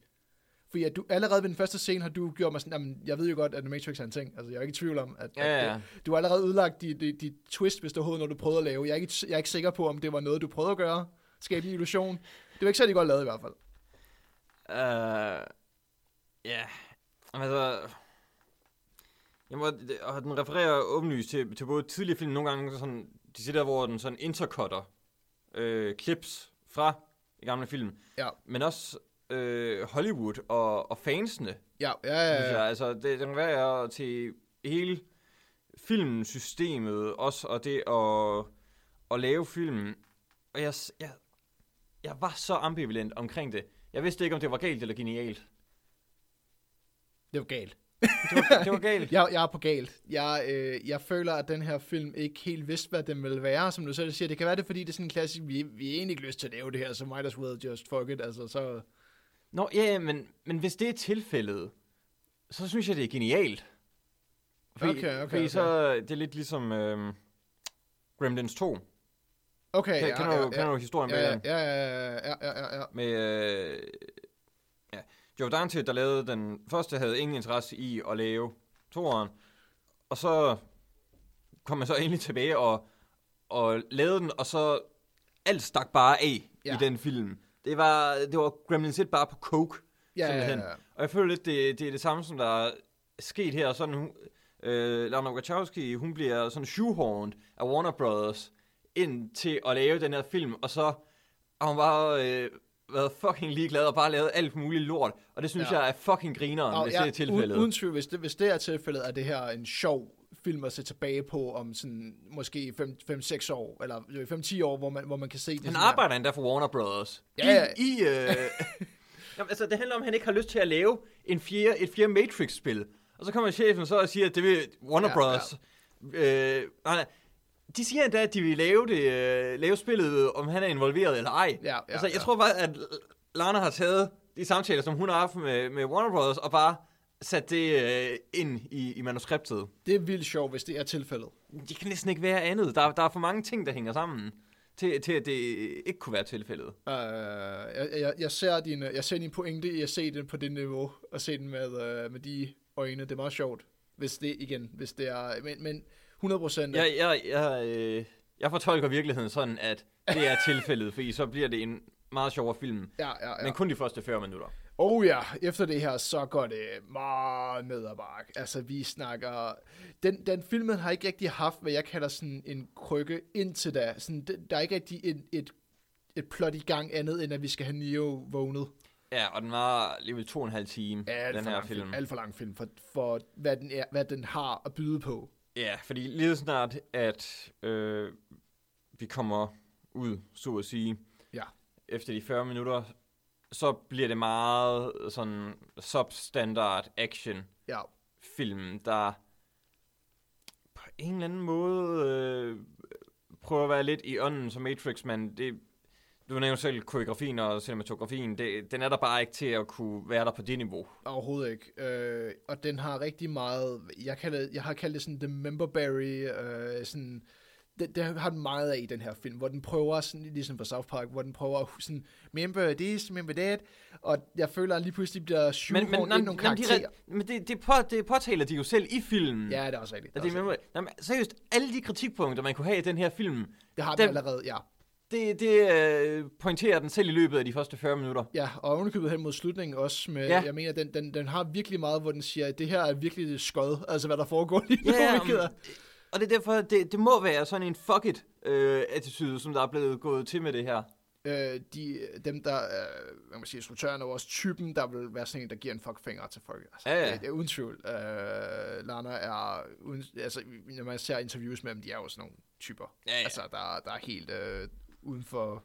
Fordi at du, allerede ved den første scene har du gjort mig sådan, jamen, jeg ved jo godt, at The Matrix er en ting. Altså, jeg er ikke i tvivl om, at, Ja, at ja. det, du har allerede udlagt dit de, de twist, hvis det overhovedet er noget, du prøvede at lave. Jeg er, ikke, jeg er ikke sikker på, om det var noget, du prøvede at gøre. Skabe en illusion. Det var ikke særlig godt lavet i hvert fald. Uh, ja, altså... Jeg må, og den refererer åbenlyst til, til både tidligere film, nogle gange sådan, de siger der, hvor den sådan intercutter øh, clips fra de gamle film, Ja, men også øh, Hollywood og, og fansene, ja, ja, ja, ja. jeg. Altså, det, den refererer til hele filmsystemet også, og det at, at lave film. Og jeg, jeg, jeg var så ambivalent omkring det. Jeg vidste ikke, om det var galt eller genialt. Det var galt. Det var, det var galt. Jeg, jeg er på galt. Jeg, øh, jeg føler, at den her film ikke helt vidste, hvad den ville være, som du selv siger. Det kan være det, fordi det er sådan en klassisk, vi, vi er egentlig ikke lyst til at lave det her, så might as well just fuck it. Altså, så... Nå, ja, ja, men, men hvis det er tilfældet, så synes jeg, det er genialt. Fordi, Okay, okay, fordi okay. så det er lidt ligesom øh, Gremlins 2. Okay, Kan, ja, kan, du, ja, kan ja, du historien bag ja, den? ja, ja, ja, ja, ja, ja. Med øh, ja, Joe Dante, der lavede den første, havde ingen interesse i at lave toeren. Og så kom man så endelig tilbage og, og lavede den, og så alt stak bare af Ja. i den film. Det var, det var Gremlins 1 bare på coke. Ja, ja, simpelthen. ja. Og jeg føler lidt, det, det er det samme, som der er sket her. Sådan, hun, øh, Lana Wachowski, hun bliver sådan shoehorned af Warner Brothers ind til at lave den her film, og så har hun bare øh, været fucking ligeglad og bare lavet alt muligt lort. Og det synes Ja. ja. jeg er fucking grineren, Og hvis ja, det er tilfældet. Uden, tvivl, hvis det, hvis det er tilfældet, er det her en sjov film at se tilbage på om sådan måske 5-6 år, eller 5-10 år, hvor man, hvor man kan se det. Han sådan her. arbejder endda for Warner Brothers. Ja, ja. I, i øh... Jamen, altså, det handler om, at han ikke har lyst til at lave en fjerde, et fjerde Matrix-spil. Og så kommer chefen så og siger, at det vil Warner Ja, Brothers. Øh, nej, nej. De siger endda, at de vil lave, det, øh, lave spillet, om han er involveret eller ej. Ja, ja, altså, jeg ja. tror bare, at Lana har taget de samtaler, som hun har haft med, med Warner Brothers, og bare sat det øh, ind i, i manuskriptet. Det er vildt sjovt, hvis det er tilfældet. Det kan næsten ikke være andet. Der, der er for mange ting, der hænger sammen, til, til at det ikke kunne være tilfældet. Uh, jeg, jeg, jeg, ser din, jeg ser din pointe i at se den på det niveau, og se den med, uh, med de øjne. Det er meget sjovt, hvis det igen, hvis det er, men, men 100 procent. Jeg, jeg, jeg, øh, jeg fortolker virkeligheden sådan, at det er tilfældet, fordi så bliver det en meget sjovere film. Ja, ja, ja. Men kun de første 40 minutter. Oh ja, efter det her, så går det meget ned ad bakke. Altså, vi snakker... Den, den filmen har ikke rigtig haft, hvad jeg kalder sådan en krykke indtil da. Sådan, der er ikke rigtig et, et, et plot i gang andet, end at vi skal have Neo vågnet. Ja, og den var alligevel to og en halv time, Alt den her film. film. Alt for lang film, for, for hvad, den er, hvad den har at byde på. Ja, fordi lige snart, at øh, vi kommer ud, så at sige, Ja. efter de 40 minutter, så bliver det meget sådan substandard action Ja, film, der på en eller anden måde øh, prøver at være lidt i ånden som Matrix, men det, du nævnte selv koreografien og cinematografien, det, den er der bare ikke til at kunne være der på det niveau. overhovedet ikke. Øh, og den har rigtig meget... Jeg, kalder, jeg har kaldt det sådan The Memberberry, øh, sådan... Det, det har den meget af i den her film, hvor den prøver, sådan, ligesom for South Park, hvor den prøver at sådan, remember this, remember that, og jeg føler, at lige pludselig bliver shoehornet Men, men, ind nogle de, karakterer. re- men det, det, på, det påtaler de jo selv i filmen. Ja, det er også rigtigt. Det, det, er også er rigtigt. jamen, seriøst, alle de kritikpunkter, man kunne have i den her film, det har den dem- allerede, ja. Det, det øh, pointerer den selv i løbet af de første 40 minutter. Ja, og ovenikøbet hen mod slutningen også med, Ja. jeg mener, den, den, den har virkelig meget, hvor den siger, at det her er virkelig skød, altså hvad der foregår lige nu, Ja, Og det er derfor, det, det må være sådan en fuck it øh, attitude, som der er blevet gået til med det her. øh, de, dem der, øh, hvad man siger, instruktøren er også typen, der vil være sådan en, der giver en fuckfinger til folk. Altså, Ja, ja. Det, det er uden tvivl. Øh, Lana er, uden, altså, når man ser interviews med dem, de er jo sådan nogle typer. Ja, ja. Altså, der, der er helt øh, uden for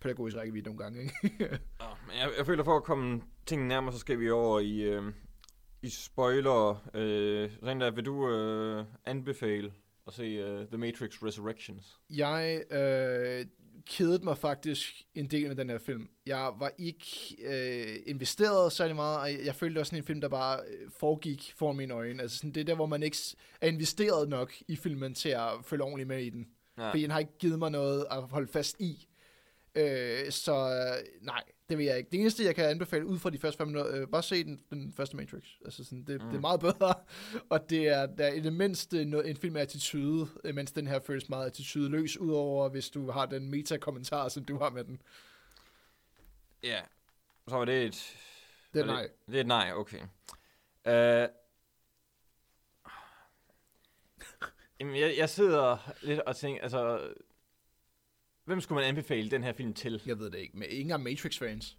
pædagogisk rækkevidde nogle gange, ikke? Men jeg, jeg føler, for at komme tingene nærmere, så skal vi over i, øh, i spoiler. Øh, Renda, vil du øh, anbefale at se øh, The Matrix Resurrections? Jeg øh, kedede mig faktisk en del med den her film. Jeg var ikke øh, investeret særlig meget, og jeg følte også sådan en film, der bare øh, foregik foran mine øjne. Altså sådan, det er der, hvor man ikke er investeret nok i filmen til at følge ordentligt med i den. Ja. Fordi den har ikke givet mig noget at holde fast i. Øh, så nej, det vil jeg ikke. Det eneste, jeg kan anbefale ud fra de første fem minutter, øh, bare se den, den første Matrix. Altså sådan, det, mm. det er meget bedre, og det er, der er i det mindste noget, en film med attitude, øh, mens den her føles meget attitudeløs, udover hvis du har den meta-kommentar, som du har med den. Ja, så var det et... Det er nej. Det er et nej, okay. Uh, jamen, jeg, jeg sidder lidt og tænker, altså... Hvem skulle man anbefale den her film til? Jeg ved det ikke, men ingen Matrix-fans.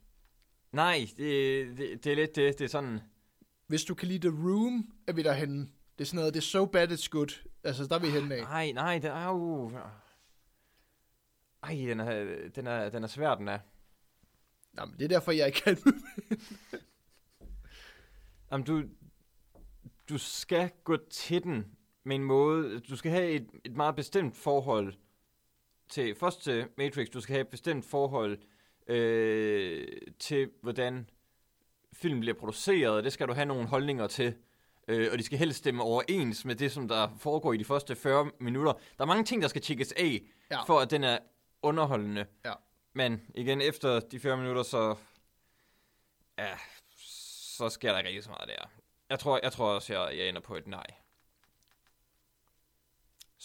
Nej, det, det, det er lidt det. Det er sådan... Hvis du kan lide The Room, er vi derhenne. Det er sådan noget, det er so bad it's good. Altså, der er vi henne af. Nej, nej, det er jo... Ej, den er, den er, den er svær, den er. Nå, men det er derfor, jeg ikke kan. Jamen, du, du skal gå til den med en måde... Du skal have et, et meget bestemt forhold til... Først til Matrix, du skal have et bestemt forhold øh, til, hvordan film bliver produceret. Det skal du have nogle holdninger til. Øh, og de skal helst stemme overens med det, som der foregår i de første 40 minutter. Der er mange ting, der skal tjekkes af, Ja. for at den er underholdende. Ja. Men igen, efter de 40 minutter, så... Ja, så sker der ikke rigtig så meget der. Jeg tror, jeg tror også, jeg, jeg ender på et nej.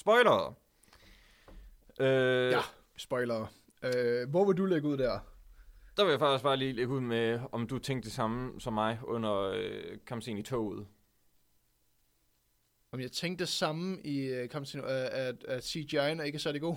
Spoiler! Øh, Ja, spoiler. Øh, hvor vil du lægge ud der? Der vil jeg faktisk bare lige lægge ud med, om du tænkte det samme som mig under øh, kampscenen i toget. Om jeg tænkte det samme i uh, Kampen, at, at CGI'en er ikke det god.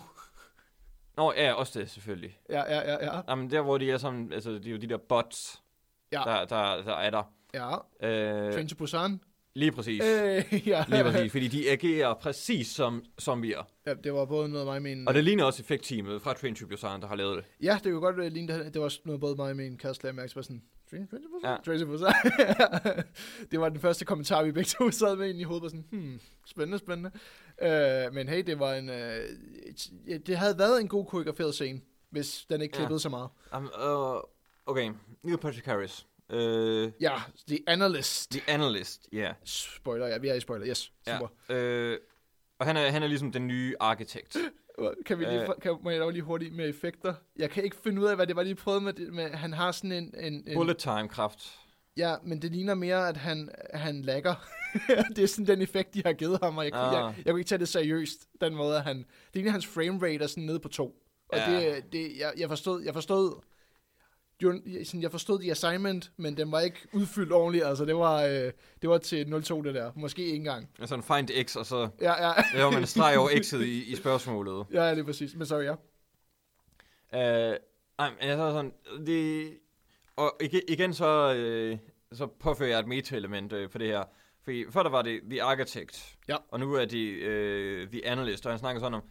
Nå, ja, også det selvfølgelig. ja, ja, ja, ja. Jamen, der hvor de er sådan, altså, det er jo de der bots, Ja. der, der, der er der. Ja, Øh, Train to Busan. Lige præcis. Øh, ja. Lige præcis, fordi de agerer præcis som zombier. ja, det var både noget mig med en... Og det ligner også effektteamet fra Train to Busan, der har lavet det. Ja, det kunne godt være lignende. Det var også noget både mig med en kæreste lagde mærke til, sådan... Train to Busan? Ja. Train to Busan. det var den første kommentar, vi begge to sad med ind i hovedet. Var sådan, hmm, spændende, spændende. Øh, men hey, det var en... Øh, ja, det havde været en god koreograferet scene, hvis den ikke Ja. klippede så meget. Um, uh, okay, Neil Patrick Harris. Uh, Ja, The Analyst. The Analyst, ja. Yeah. Spoiler, ja, vi er i spoiler. Yes, super. Ja. Uh, og han er, han er ligesom den nye arkitekt. Kan vi lige, Øh. kan, må jeg dog lige hurtigt med effekter? Jeg kan ikke finde ud af, hvad det var, lige prøvede med, det, med han har sådan en, en, en Bullet time kraft. Ja, men det ligner mere, at han, han lægger. det er sådan den effekt, de har givet ham, og jeg. Ah. jeg, jeg kunne ikke tage det seriøst, den måde, at han... Det ligner, hans frame rate er sådan nede på to. Og Ja. det, det jeg, jeg forstod, jeg forstod, jo, sådan, jeg forstod the assignment, men den var ikke udfyldt ordentligt, altså det var, øh, det var til 0-2 det der, måske ikke engang. Altså en find x, og så Ja, ja, laver man en streg over x'et i, i spørgsmålet. ja, det er præcis, men sorry, ja. Uh, ej, men jeg så sådan, det, og igen, igen så, øh, så påfører jeg et meta-element øh, for det her. Fordi før der var det The Architect, Ja. og nu er det øh, The Analyst, og han snakker sådan om,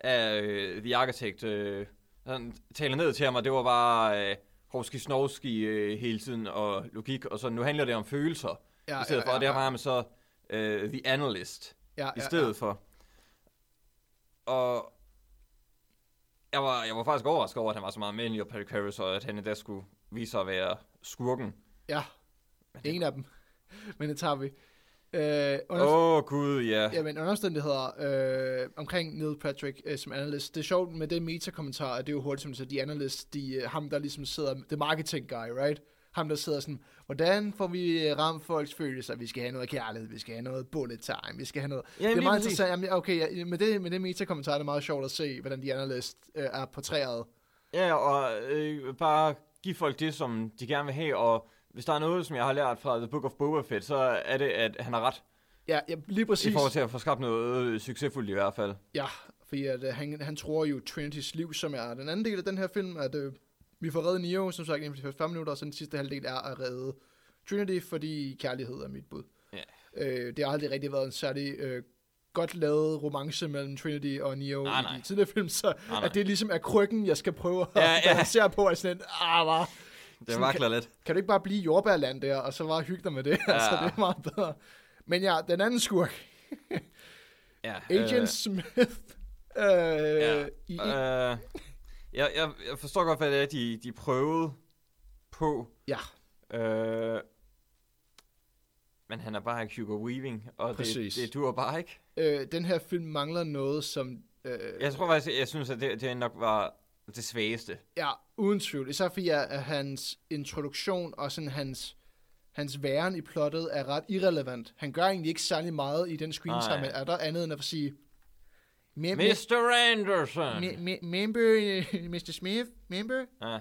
at øh, The Architect øh, han taler ned til og det var bare øh, hovski snovski øh, hele tiden, og logik, og så nu handler det om følelser, ja i stedet for, og der var han så øh, The Analyst ja, i ja, stedet for. Og jeg var, jeg var faktisk overrasket over, at han var så meget med i Patrick Harris, og at han endda skulle vise sig at være skurken. Ja, ja. en af dem. Men det tager vi. Øh, under, Åh, oh, gud, ja. Ja, men under omstændigheder øh, omkring Neil Patrick øh, som analyst, det er sjovt med det meta-kommentar, at det er jo hurtigt som siger, de analyst, de, øh, ham der ligesom sidder, the marketing guy, right? Ham der sidder sådan, hvordan får vi øh, ramt folks følelser? Vi skal have noget kærlighed, vi skal have noget bullet time, vi skal have noget... Jamen, det er meget præcis. interessant, jamen, okay, ja, med det, med det meta-kommentar er det meget sjovt at se, hvordan de analyst øh, er portræret. Ja, og øh, bare give folk det, som de gerne vil have, og hvis der er noget, som jeg har lært fra The Book of Boba Fett, så er det, at han har ret. Ja, ja lige præcis. I forhold til at få skabt noget øh, succesfuldt i hvert fald. Ja, fordi at, øh, han, han tror jo Trinitys liv, som er den anden del af den her film, at øh, vi får reddet Neo, som sagt, inden for de første 5 minutter, og så den sidste halvdel er at redde Trinity, fordi kærlighed er mit bud. Ja. Øh, det har aldrig rigtig været en særlig øh, godt lavet romance mellem Trinity og Neo Nej, i nej. de tidligere film, så Nej, nej. at det ligesom er krykken, jeg skal prøve at Ja, ja, balancere på, at sådan ah, var, Det vakler lidt. kan du ikke bare blive jordbærland der, og så bare hygge dig med det, ja. altså det er meget bedre. Men ja, den anden skurk, Ja, Agent Smith, øh, ja. i, Øh, jeg, jeg, jeg forstår godt, hvad det er, de, de prøvede på. Ja. Øh, men han er bare ikke Hugo Weaving, og det, Præcis. det duer bare ikke. øh, den her film mangler noget, som... Øh, Jeg tror faktisk, jeg synes, at det, det nok var det svageste. Ja, uden tvivl. Især fordi at at hans introduktion og sådan hans, hans væren i plottet er ret irrelevant. Han gør egentlig ikke særlig meget i den screen time, er der andet end at sige... "Me- Mr. Anderson! me- me- Member, øh, Mr. Smith, member? Ja.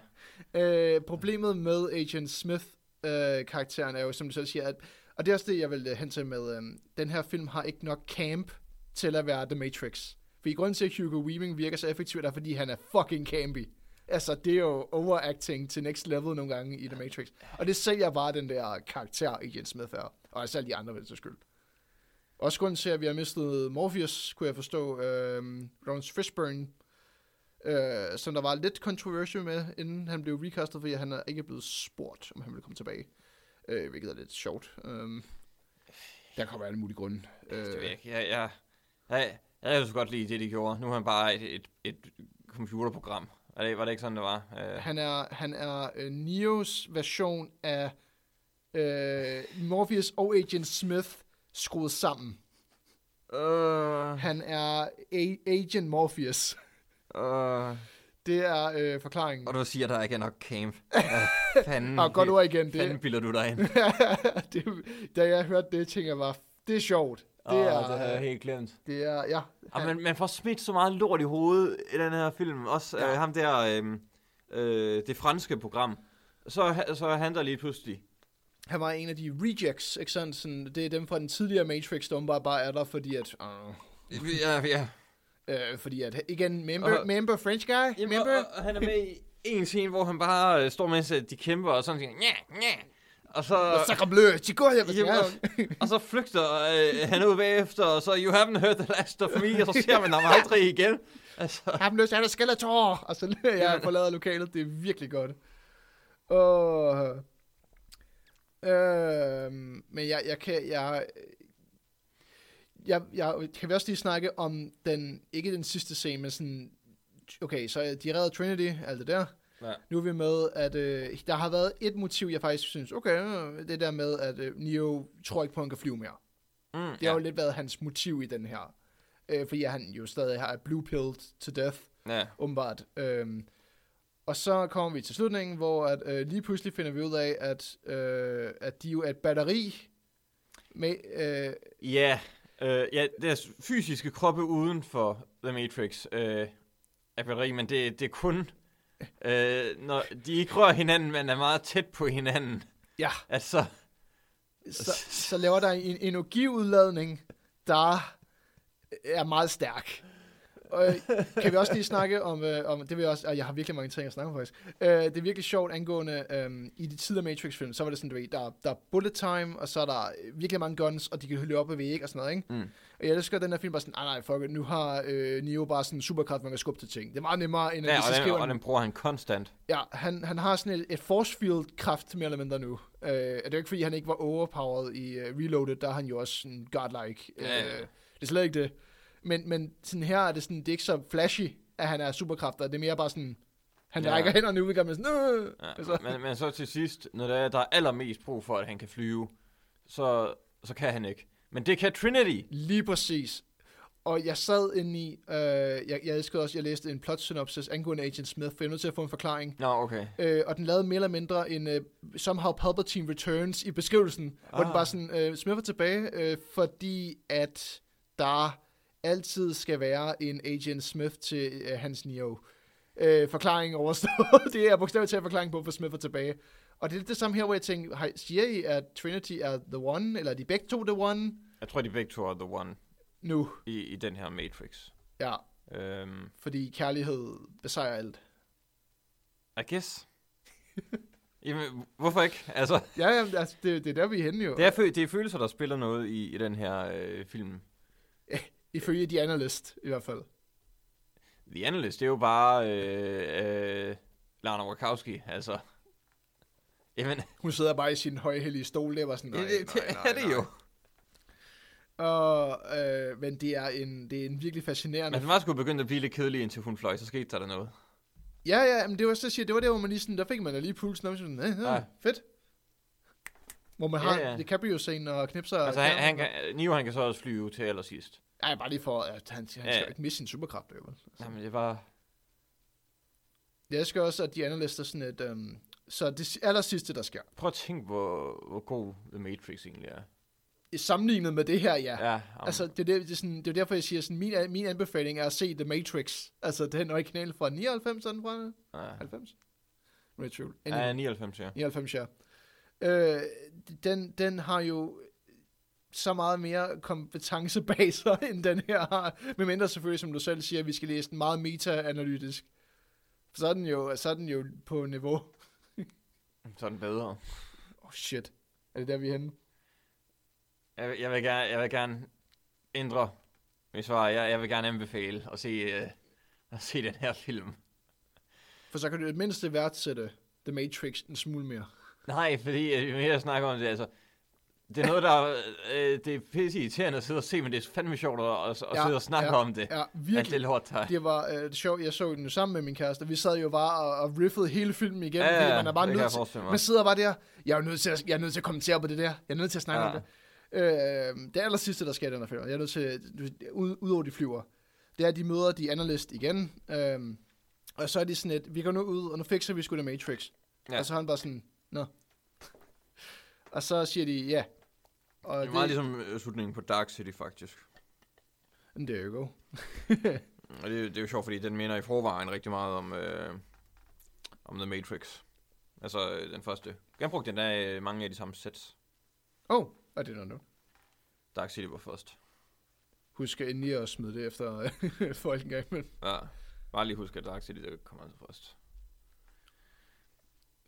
Øh, problemet med Agent Smith-karakteren er jo, som du selv siger, at, og det er også det, jeg vil øh, hen til med, øh, den her film har ikke nok camp til at være The Matrix. For i grunden til, at Hugo Weaving virker så effektivt, er fordi han er fucking campy. Altså, det er jo overacting til next level nogle gange i The Matrix. Og det sælger bare den der karakter, Agent Smith er. Og altså alle de andre, til skyld. Også grunden til, at vi har mistet Morpheus, kunne jeg forstå, øh, Lawrence Fishburne, øh, som der var lidt controversy med, inden han blev recastet, fordi han er ikke blevet spurgt, om han ville komme tilbage. Øh, hvilket er lidt sjovt. Øh, der kommer alle mulige grunde. Det ved jeg Øh, ikke. Jeg, jeg, jeg, jeg, jeg så godt lide det, de gjorde. Nu er han bare et, et, et computerprogram. Var det, var det ikke sådan, det var? Uh, han er, han er øh, Neos version af øh, Morpheus og Agent Smith skruet sammen. uh, Han er A- Agent Morpheus. uh, Det er øh, forklaringen. og du siger, at der ikke er nok camp. Uh, fanden, Og godt ord igen. Det, fanden bilder du dig ind? det, da jeg hørte det, tænkte jeg bare, det er sjovt. Det Åh, er, det havde jeg helt glemt. det er, ja. Og man, man får smidt så meget lort i hovedet i den her film. Også Ja. ja. øh, ham der, øh, øh, det franske program. Så, så er han der lige pludselig. Han var en af de rejects, ikke sådan? sådan det er dem fra den tidligere Matrix, der bare, bare er der, fordi at... Uh, Ja, ja. øh, fordi at, igen, member, Og- member French guy? Jamen, og, member? og, og han er med i en scene, hvor han bare øh, står mens øh, de kæmper og sådan siger, ja, ja. Og så, så hjem. Jamen, og så flygter øh, han ud bagefter, og så, you haven't heard the last of me, og så ser man ham aldrig igen. Altså, Ham løs, han er Skeletor! Og så løber jeg forlader lokalet. Det er virkelig godt. Og... Øh, men jeg, jeg kan... Jeg, jeg, jeg, kan vi også lige snakke om den, ikke den sidste scene, men sådan, okay, så de redder Trinity, alt det der. Ja. Nu er vi med, at øh, der har været et motiv, jeg faktisk synes, okay, det der med, at øh, Neo tror ikke på, at han kan flyve mere. mm, Det har jo lidt været hans motiv i den her. Øh, fordi han jo stadig har blue pilled to death, ja. åbenbart. Øhm, og så kommer vi til slutningen, hvor at, øh, lige pludselig finder vi ud af, at, øh, at de jo er et batteri med... Øh, Ja, øh, ja, deres fysiske kroppe uden for The Matrix øh, er batteri, men det, det er kun, øh, når de ikke rører hinanden, men er meget tæt på hinanden. ja, Altså, så, så laver der en energiudladning, der er meget stærk. Og øh, kan vi også lige snakke om, øh, om det vil jeg også, og jeg har virkelig mange ting at snakke om faktisk. Øh, det er virkelig sjovt angående, øh, i de tidligere Matrix-film, så var det sådan, du ved, der, der er bullet time, og så er der virkelig mange guns, og de kan løbe op ad væg og sådan noget, ikke? Mm. Og jeg elsker, den her film bare sådan, nej nej, fuck it, nu har øh, Neo bare sådan en superkraft, man kan skubbe til ting. Det er meget nemmere, end at ja, og, de den, og en- den bruger han konstant. Ja, han, han har sådan et, et force field kraft mere eller mindre nu. Øh, det er jo ikke fordi, han ikke var overpowered i uh, Reloaded, der er han jo også sådan godlike. Ja, ja. Øh, det er slet ikke det. Men, men sådan her er det sådan, det er ikke så flashy, at han er superkræfter. Det er mere bare sådan, han Ja. rækker hænderne ud, og med sådan, øh, Ja, altså. men, men så til sidst, når der er, der er allermest brug for, at han kan flyve, så, så kan han ikke. Men det kan Trinity. Lige præcis. Og jeg sad inde i, øh, jeg, jeg elskede også, jeg læste en plot synopsis angående Agent Smith, for jeg er nødt til at få en forklaring. Nå, okay. Øh, og den lavede mere eller mindre en uh, Somehow Palpatine Returns i beskrivelsen, ah. hvor den Ah. bare sådan, uh, Smith er tilbage, øh, fordi at der altid skal være en Agent Smith til uh, hans Neo. Øh, forklaring overstået. det er bogstaveligt talt forklaring på, for Smith er tilbage. Og det er lidt det samme her, hvor jeg tænker, hej, siger I, at Trinity er The One, eller er de begge to The One? Jeg tror, de begge to er The One Nu, i, i den her Matrix. ja, Øhm, fordi kærlighed besejrer alt. I guess. Jamen, hvorfor ikke? Altså, Ja, ja, altså, det, det er der, vi er henne jo. det er, det er følelser, der spiller noget i, i den her øh, film. Ifølge de analyst, i hvert fald. The Analyst, det er jo bare øh, øh, Lana Wachowski, altså. Jamen, Hun sidder bare i sin højhellige stol der, var sådan, nej, det, det, det nej, er det nej. jo. Og, øh, men det er en, det er en virkelig fascinerende... Men den var sgu begyndt at blive lidt kedelig, indtil hun fløj, så skete der noget. Ja, ja, men det var så siger, det var der, hvor man lige sådan, der fik man da lige pulsen op, sådan, øh, øh, fedt. Hvor man har Ja, ja. DiCaprio-scenen og knipser... Altså, han, han kan, Neo, han kan så også flyve til allersidst. Ej, bare lige for, at han, han skal Ja. jo ikke miste sin superkraft, jo. vel? Altså. Jamen, det var... Jeg elsker også, at de analyster sådan et... Um, så det aller sidste, der sker. Prøv at tænke, hvor, hvor god The Matrix egentlig er. I sammenlignet med det her, ja. Ja, Altså, det er, det, det, er sådan, det er derfor, jeg siger, sådan, min, min anbefaling er at se The Matrix. Altså, den originale fra 99, er den fra ja. 90? Nu er jeg i tvivl. ja, 99, ja. 99, ja. Øh, den, den har jo så meget mere kompetence bag sig, end den her har. Men mindre selvfølgelig, som du selv siger, at vi skal læse den meget meta-analytisk. Så er den jo, så er den jo på niveau. Så er den bedre. Oh shit. Er det der, vi er henne? Jeg, vil- jeg, vil gerne, jeg vil gerne ændre mit svar. Jeg, jeg vil gerne anbefale at se, uh, at se den her film. For så kan du i det mindste værdsætte The Matrix en smule mere. Nej, fordi øh, jo mere jeg snakker om det, altså... Det er noget, der er, øh, det er pisse irriterende at sidde og se, men det er fandme sjovt at, at, at Ja, sidde og snakke ja, om det. Ja, Alt det virkelig. lort, der Det var øh, sjovt, jeg så den sammen med min kæreste. Vi sad jo bare og, og riffede hele filmen igen, Ja, man er bare det nødt til, man sidder bare der, jeg er nødt til at, jeg er nødt til at kommentere på det der, jeg er nødt til at snakke Ja. om det. Øh, det aller sidste, der sker i den her film, jeg er nødt til, ud, ud over de flyver, det er, at de møder de analyst igen, øh, og så er de sådan et, vi går nu ud, og nu fikser vi sgu The Matrix. Ja. Og så er han bare sådan, nå. Og så siger de, ja. Og Det er meget ligesom øh, slutningen på Dark City, faktisk. Det er jo go. Og det, det er jo sjovt, fordi den minder i forvejen rigtig meget om, øh, om The Matrix. Altså øh, den første. Jeg brugte den der øh, mange af de samme sets. Oh, og det noget nu. Dark City var først. Husk endelig at smide det efter folk en gang, Ja. Bare lige husk, at Dark City, det kommer altså først.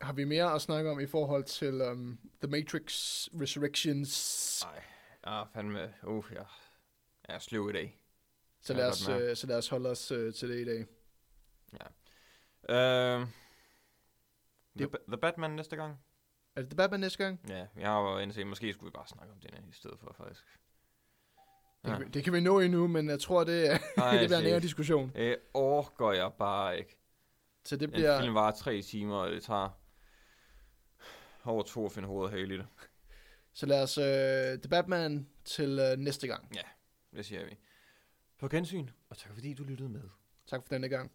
Har vi mere at snakke om i forhold til um, The Matrix Resurrections? Nej, er fandme... Uh, jeg, jeg er sløv i dag. Så lad, os, øh, så lad os holde os øh, til det i dag. Uh, the, Det- the Batman næste gang? Er det The Batman næste gang? Ja, jeg har jo indset, måske skulle vi bare snakke om den her i stedet for, faktisk. Det, Ja. kan, vi, det kan vi nå endnu, men jeg tror, det, er, Ej, det bliver en længere diskussion. Det orker jeg bare ikke. Så det En bliver... film varer tre timer, og det tager over to at finde hovedet her i det. Så lad os øh, The Batman til øh, næste gang. Det siger vi. På gensyn, og tak fordi du lyttede med. Tak for denne gang.